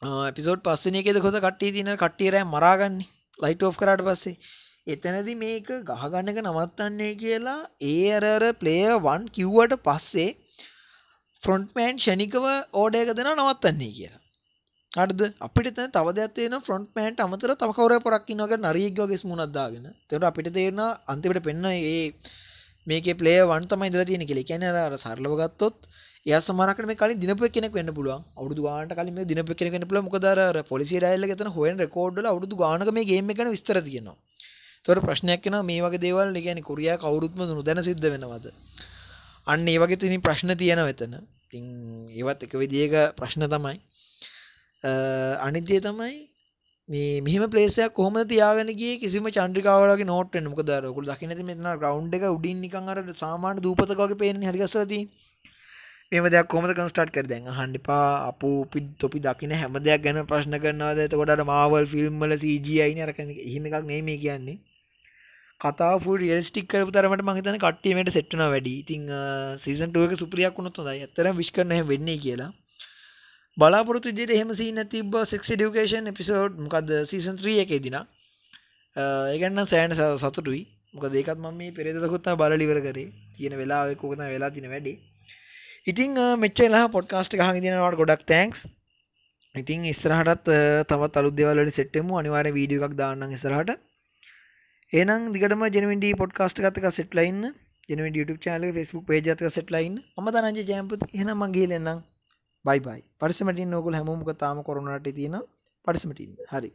එපිසෝඩ් පස්වෙනි එකේද කොහොමද කට්ටිය තියෙන කට්ටිය රෑ මරාගන්නේ ලයිට් ඔෆ් කරාට පස්සේ එතනදි මේක ගහගන්න එක නවත්තන්නේ කියලා ඒ අර අර ප්ලේයර් 1 කිව්වට පස්සේ ෆ්‍රොන්ට්මෑන් ෂණිකව ඕඩර් එක දෙනවා නවත්තන්නේ කියලා. හරිද? අපිට එතන තව දෙයක් තියෙනවා ෆ්‍රොන්ට්මෑන්ට අමතරව තව කවුරු පොරක් ඉන්නවා කියලා නරියෙක් වගේ ස්මුණක් දාගෙන. ඒකට අපිට තේරෙනවා අන්තිමට පෙන්න මේ මේකේ ප්ලේයර් 1 තමයි ඉඳලා තියෙන්නේ කියලා. ඒ කියන්නේ අර සරලව ගත්තොත් එයා සමහරකට මේ කලින් දිනපු කෙනෙක් වෙන්න පුළුවන්. අවුරුදු ගානකට කලින් මේ දිනපු කෙනෙක් වෙන්න පුළුවන්. මොකද අර පොලිසිය ඩයල් එක එතන හොයන රෙකෝඩ් වල අවුරුදු ගානක මේ ගේම් එක ගැන විස්තර තියෙනවා. තොර ප්‍රශ්නයක් එනවා මේ වගේ දේවල් කියන්නේ කොරියා කවුරුත්ම නොදැන සිද්ධ වෙනවද අන්න ඒ වගේ තියෙන ප්‍රශ්න තියෙනවා එතන ඉතින් ඒවත් එක විදියක ප්‍රශ්න තමයි අනිත් දේ තමයි මේ මෙහෙම ප්ලේස් එකක් කොහොමද තියාගෙන ගියේ කිසිම චන්ද්‍රිකාවල වගේ නෝට් වෙන්න මොකද අර ඔයගොල්ලෝ දකින්න ඉතින් මෙතන ග්‍රවුන්ඩ් එක උඩින් නිකන් අර සාමාන්‍ය දූපතක වගේ පේන්නේ හරි ගස්සලා තියෙන්නේ මෙහෙම දෙයක් කොහොමද කන්ස්ටාර්ට් කරේ දැන් අහන්න එපා අපු තොපි දකින්න හැම දෙයක් ගැන ප්‍රශ්න කරනවාද එතකොට අර මාවල් ෆිල්ම් වල CGI නේ අර එහෙම එකක් නෙමෙයි මේ කියන්නේ කතාව ෆුල් රියලිස්ටික් කරපු තරමට මම හිතන්නේ කට්ටිය මේකට සෙට් වෙනවා වැඩි. ඉතින් සීසන් 2 එක සුපිරියක් වුණොත් හොඳයි. ඇත්තටම විශ් කරන එහෙම වෙන්නේ කියලා. බලාපොරොත්තු විදිහට එහෙම සීන් නැති තිබ්බ sex education episode මොකද්ද සීසන් 3 එකේදී නා. ඒ ගැන නම් සෑහෙන සතුටුයි. මොකද ඒකත් මම මේ පෙරේද දකුත් තමයි බලලා ඉවර කරේ. කියන වෙලාවෙක ඕක තමයි වෙලා තියෙන වැඩේ. ඉතිං මෙච්චලා පොඩ්කාස්ට හහි දිනවට ගොඩක් තැන්ක්ස් ඉතින් ඉස්සරහටත් තවත් අලුත් දෙවලට සෙට්ටමු අනිවාර වීඩිය එකක් දාන්න ඉස්සරහට. ඒනම් දිගටම ජනවිඩ පොඩ්කාස්ට ගතක සෙට්ලයින්න ජනවිඩ YouTube චාල ෆෙස්බුක් පේජතක සෙට්ලයින් ම තනජ ජයම්පත් එහන මගේලෙන්නම් බයි බයි පරිසමටින් නොකුල් හැමෝමක තාම කොරුණට තියෙන පරිසමටින් හරි.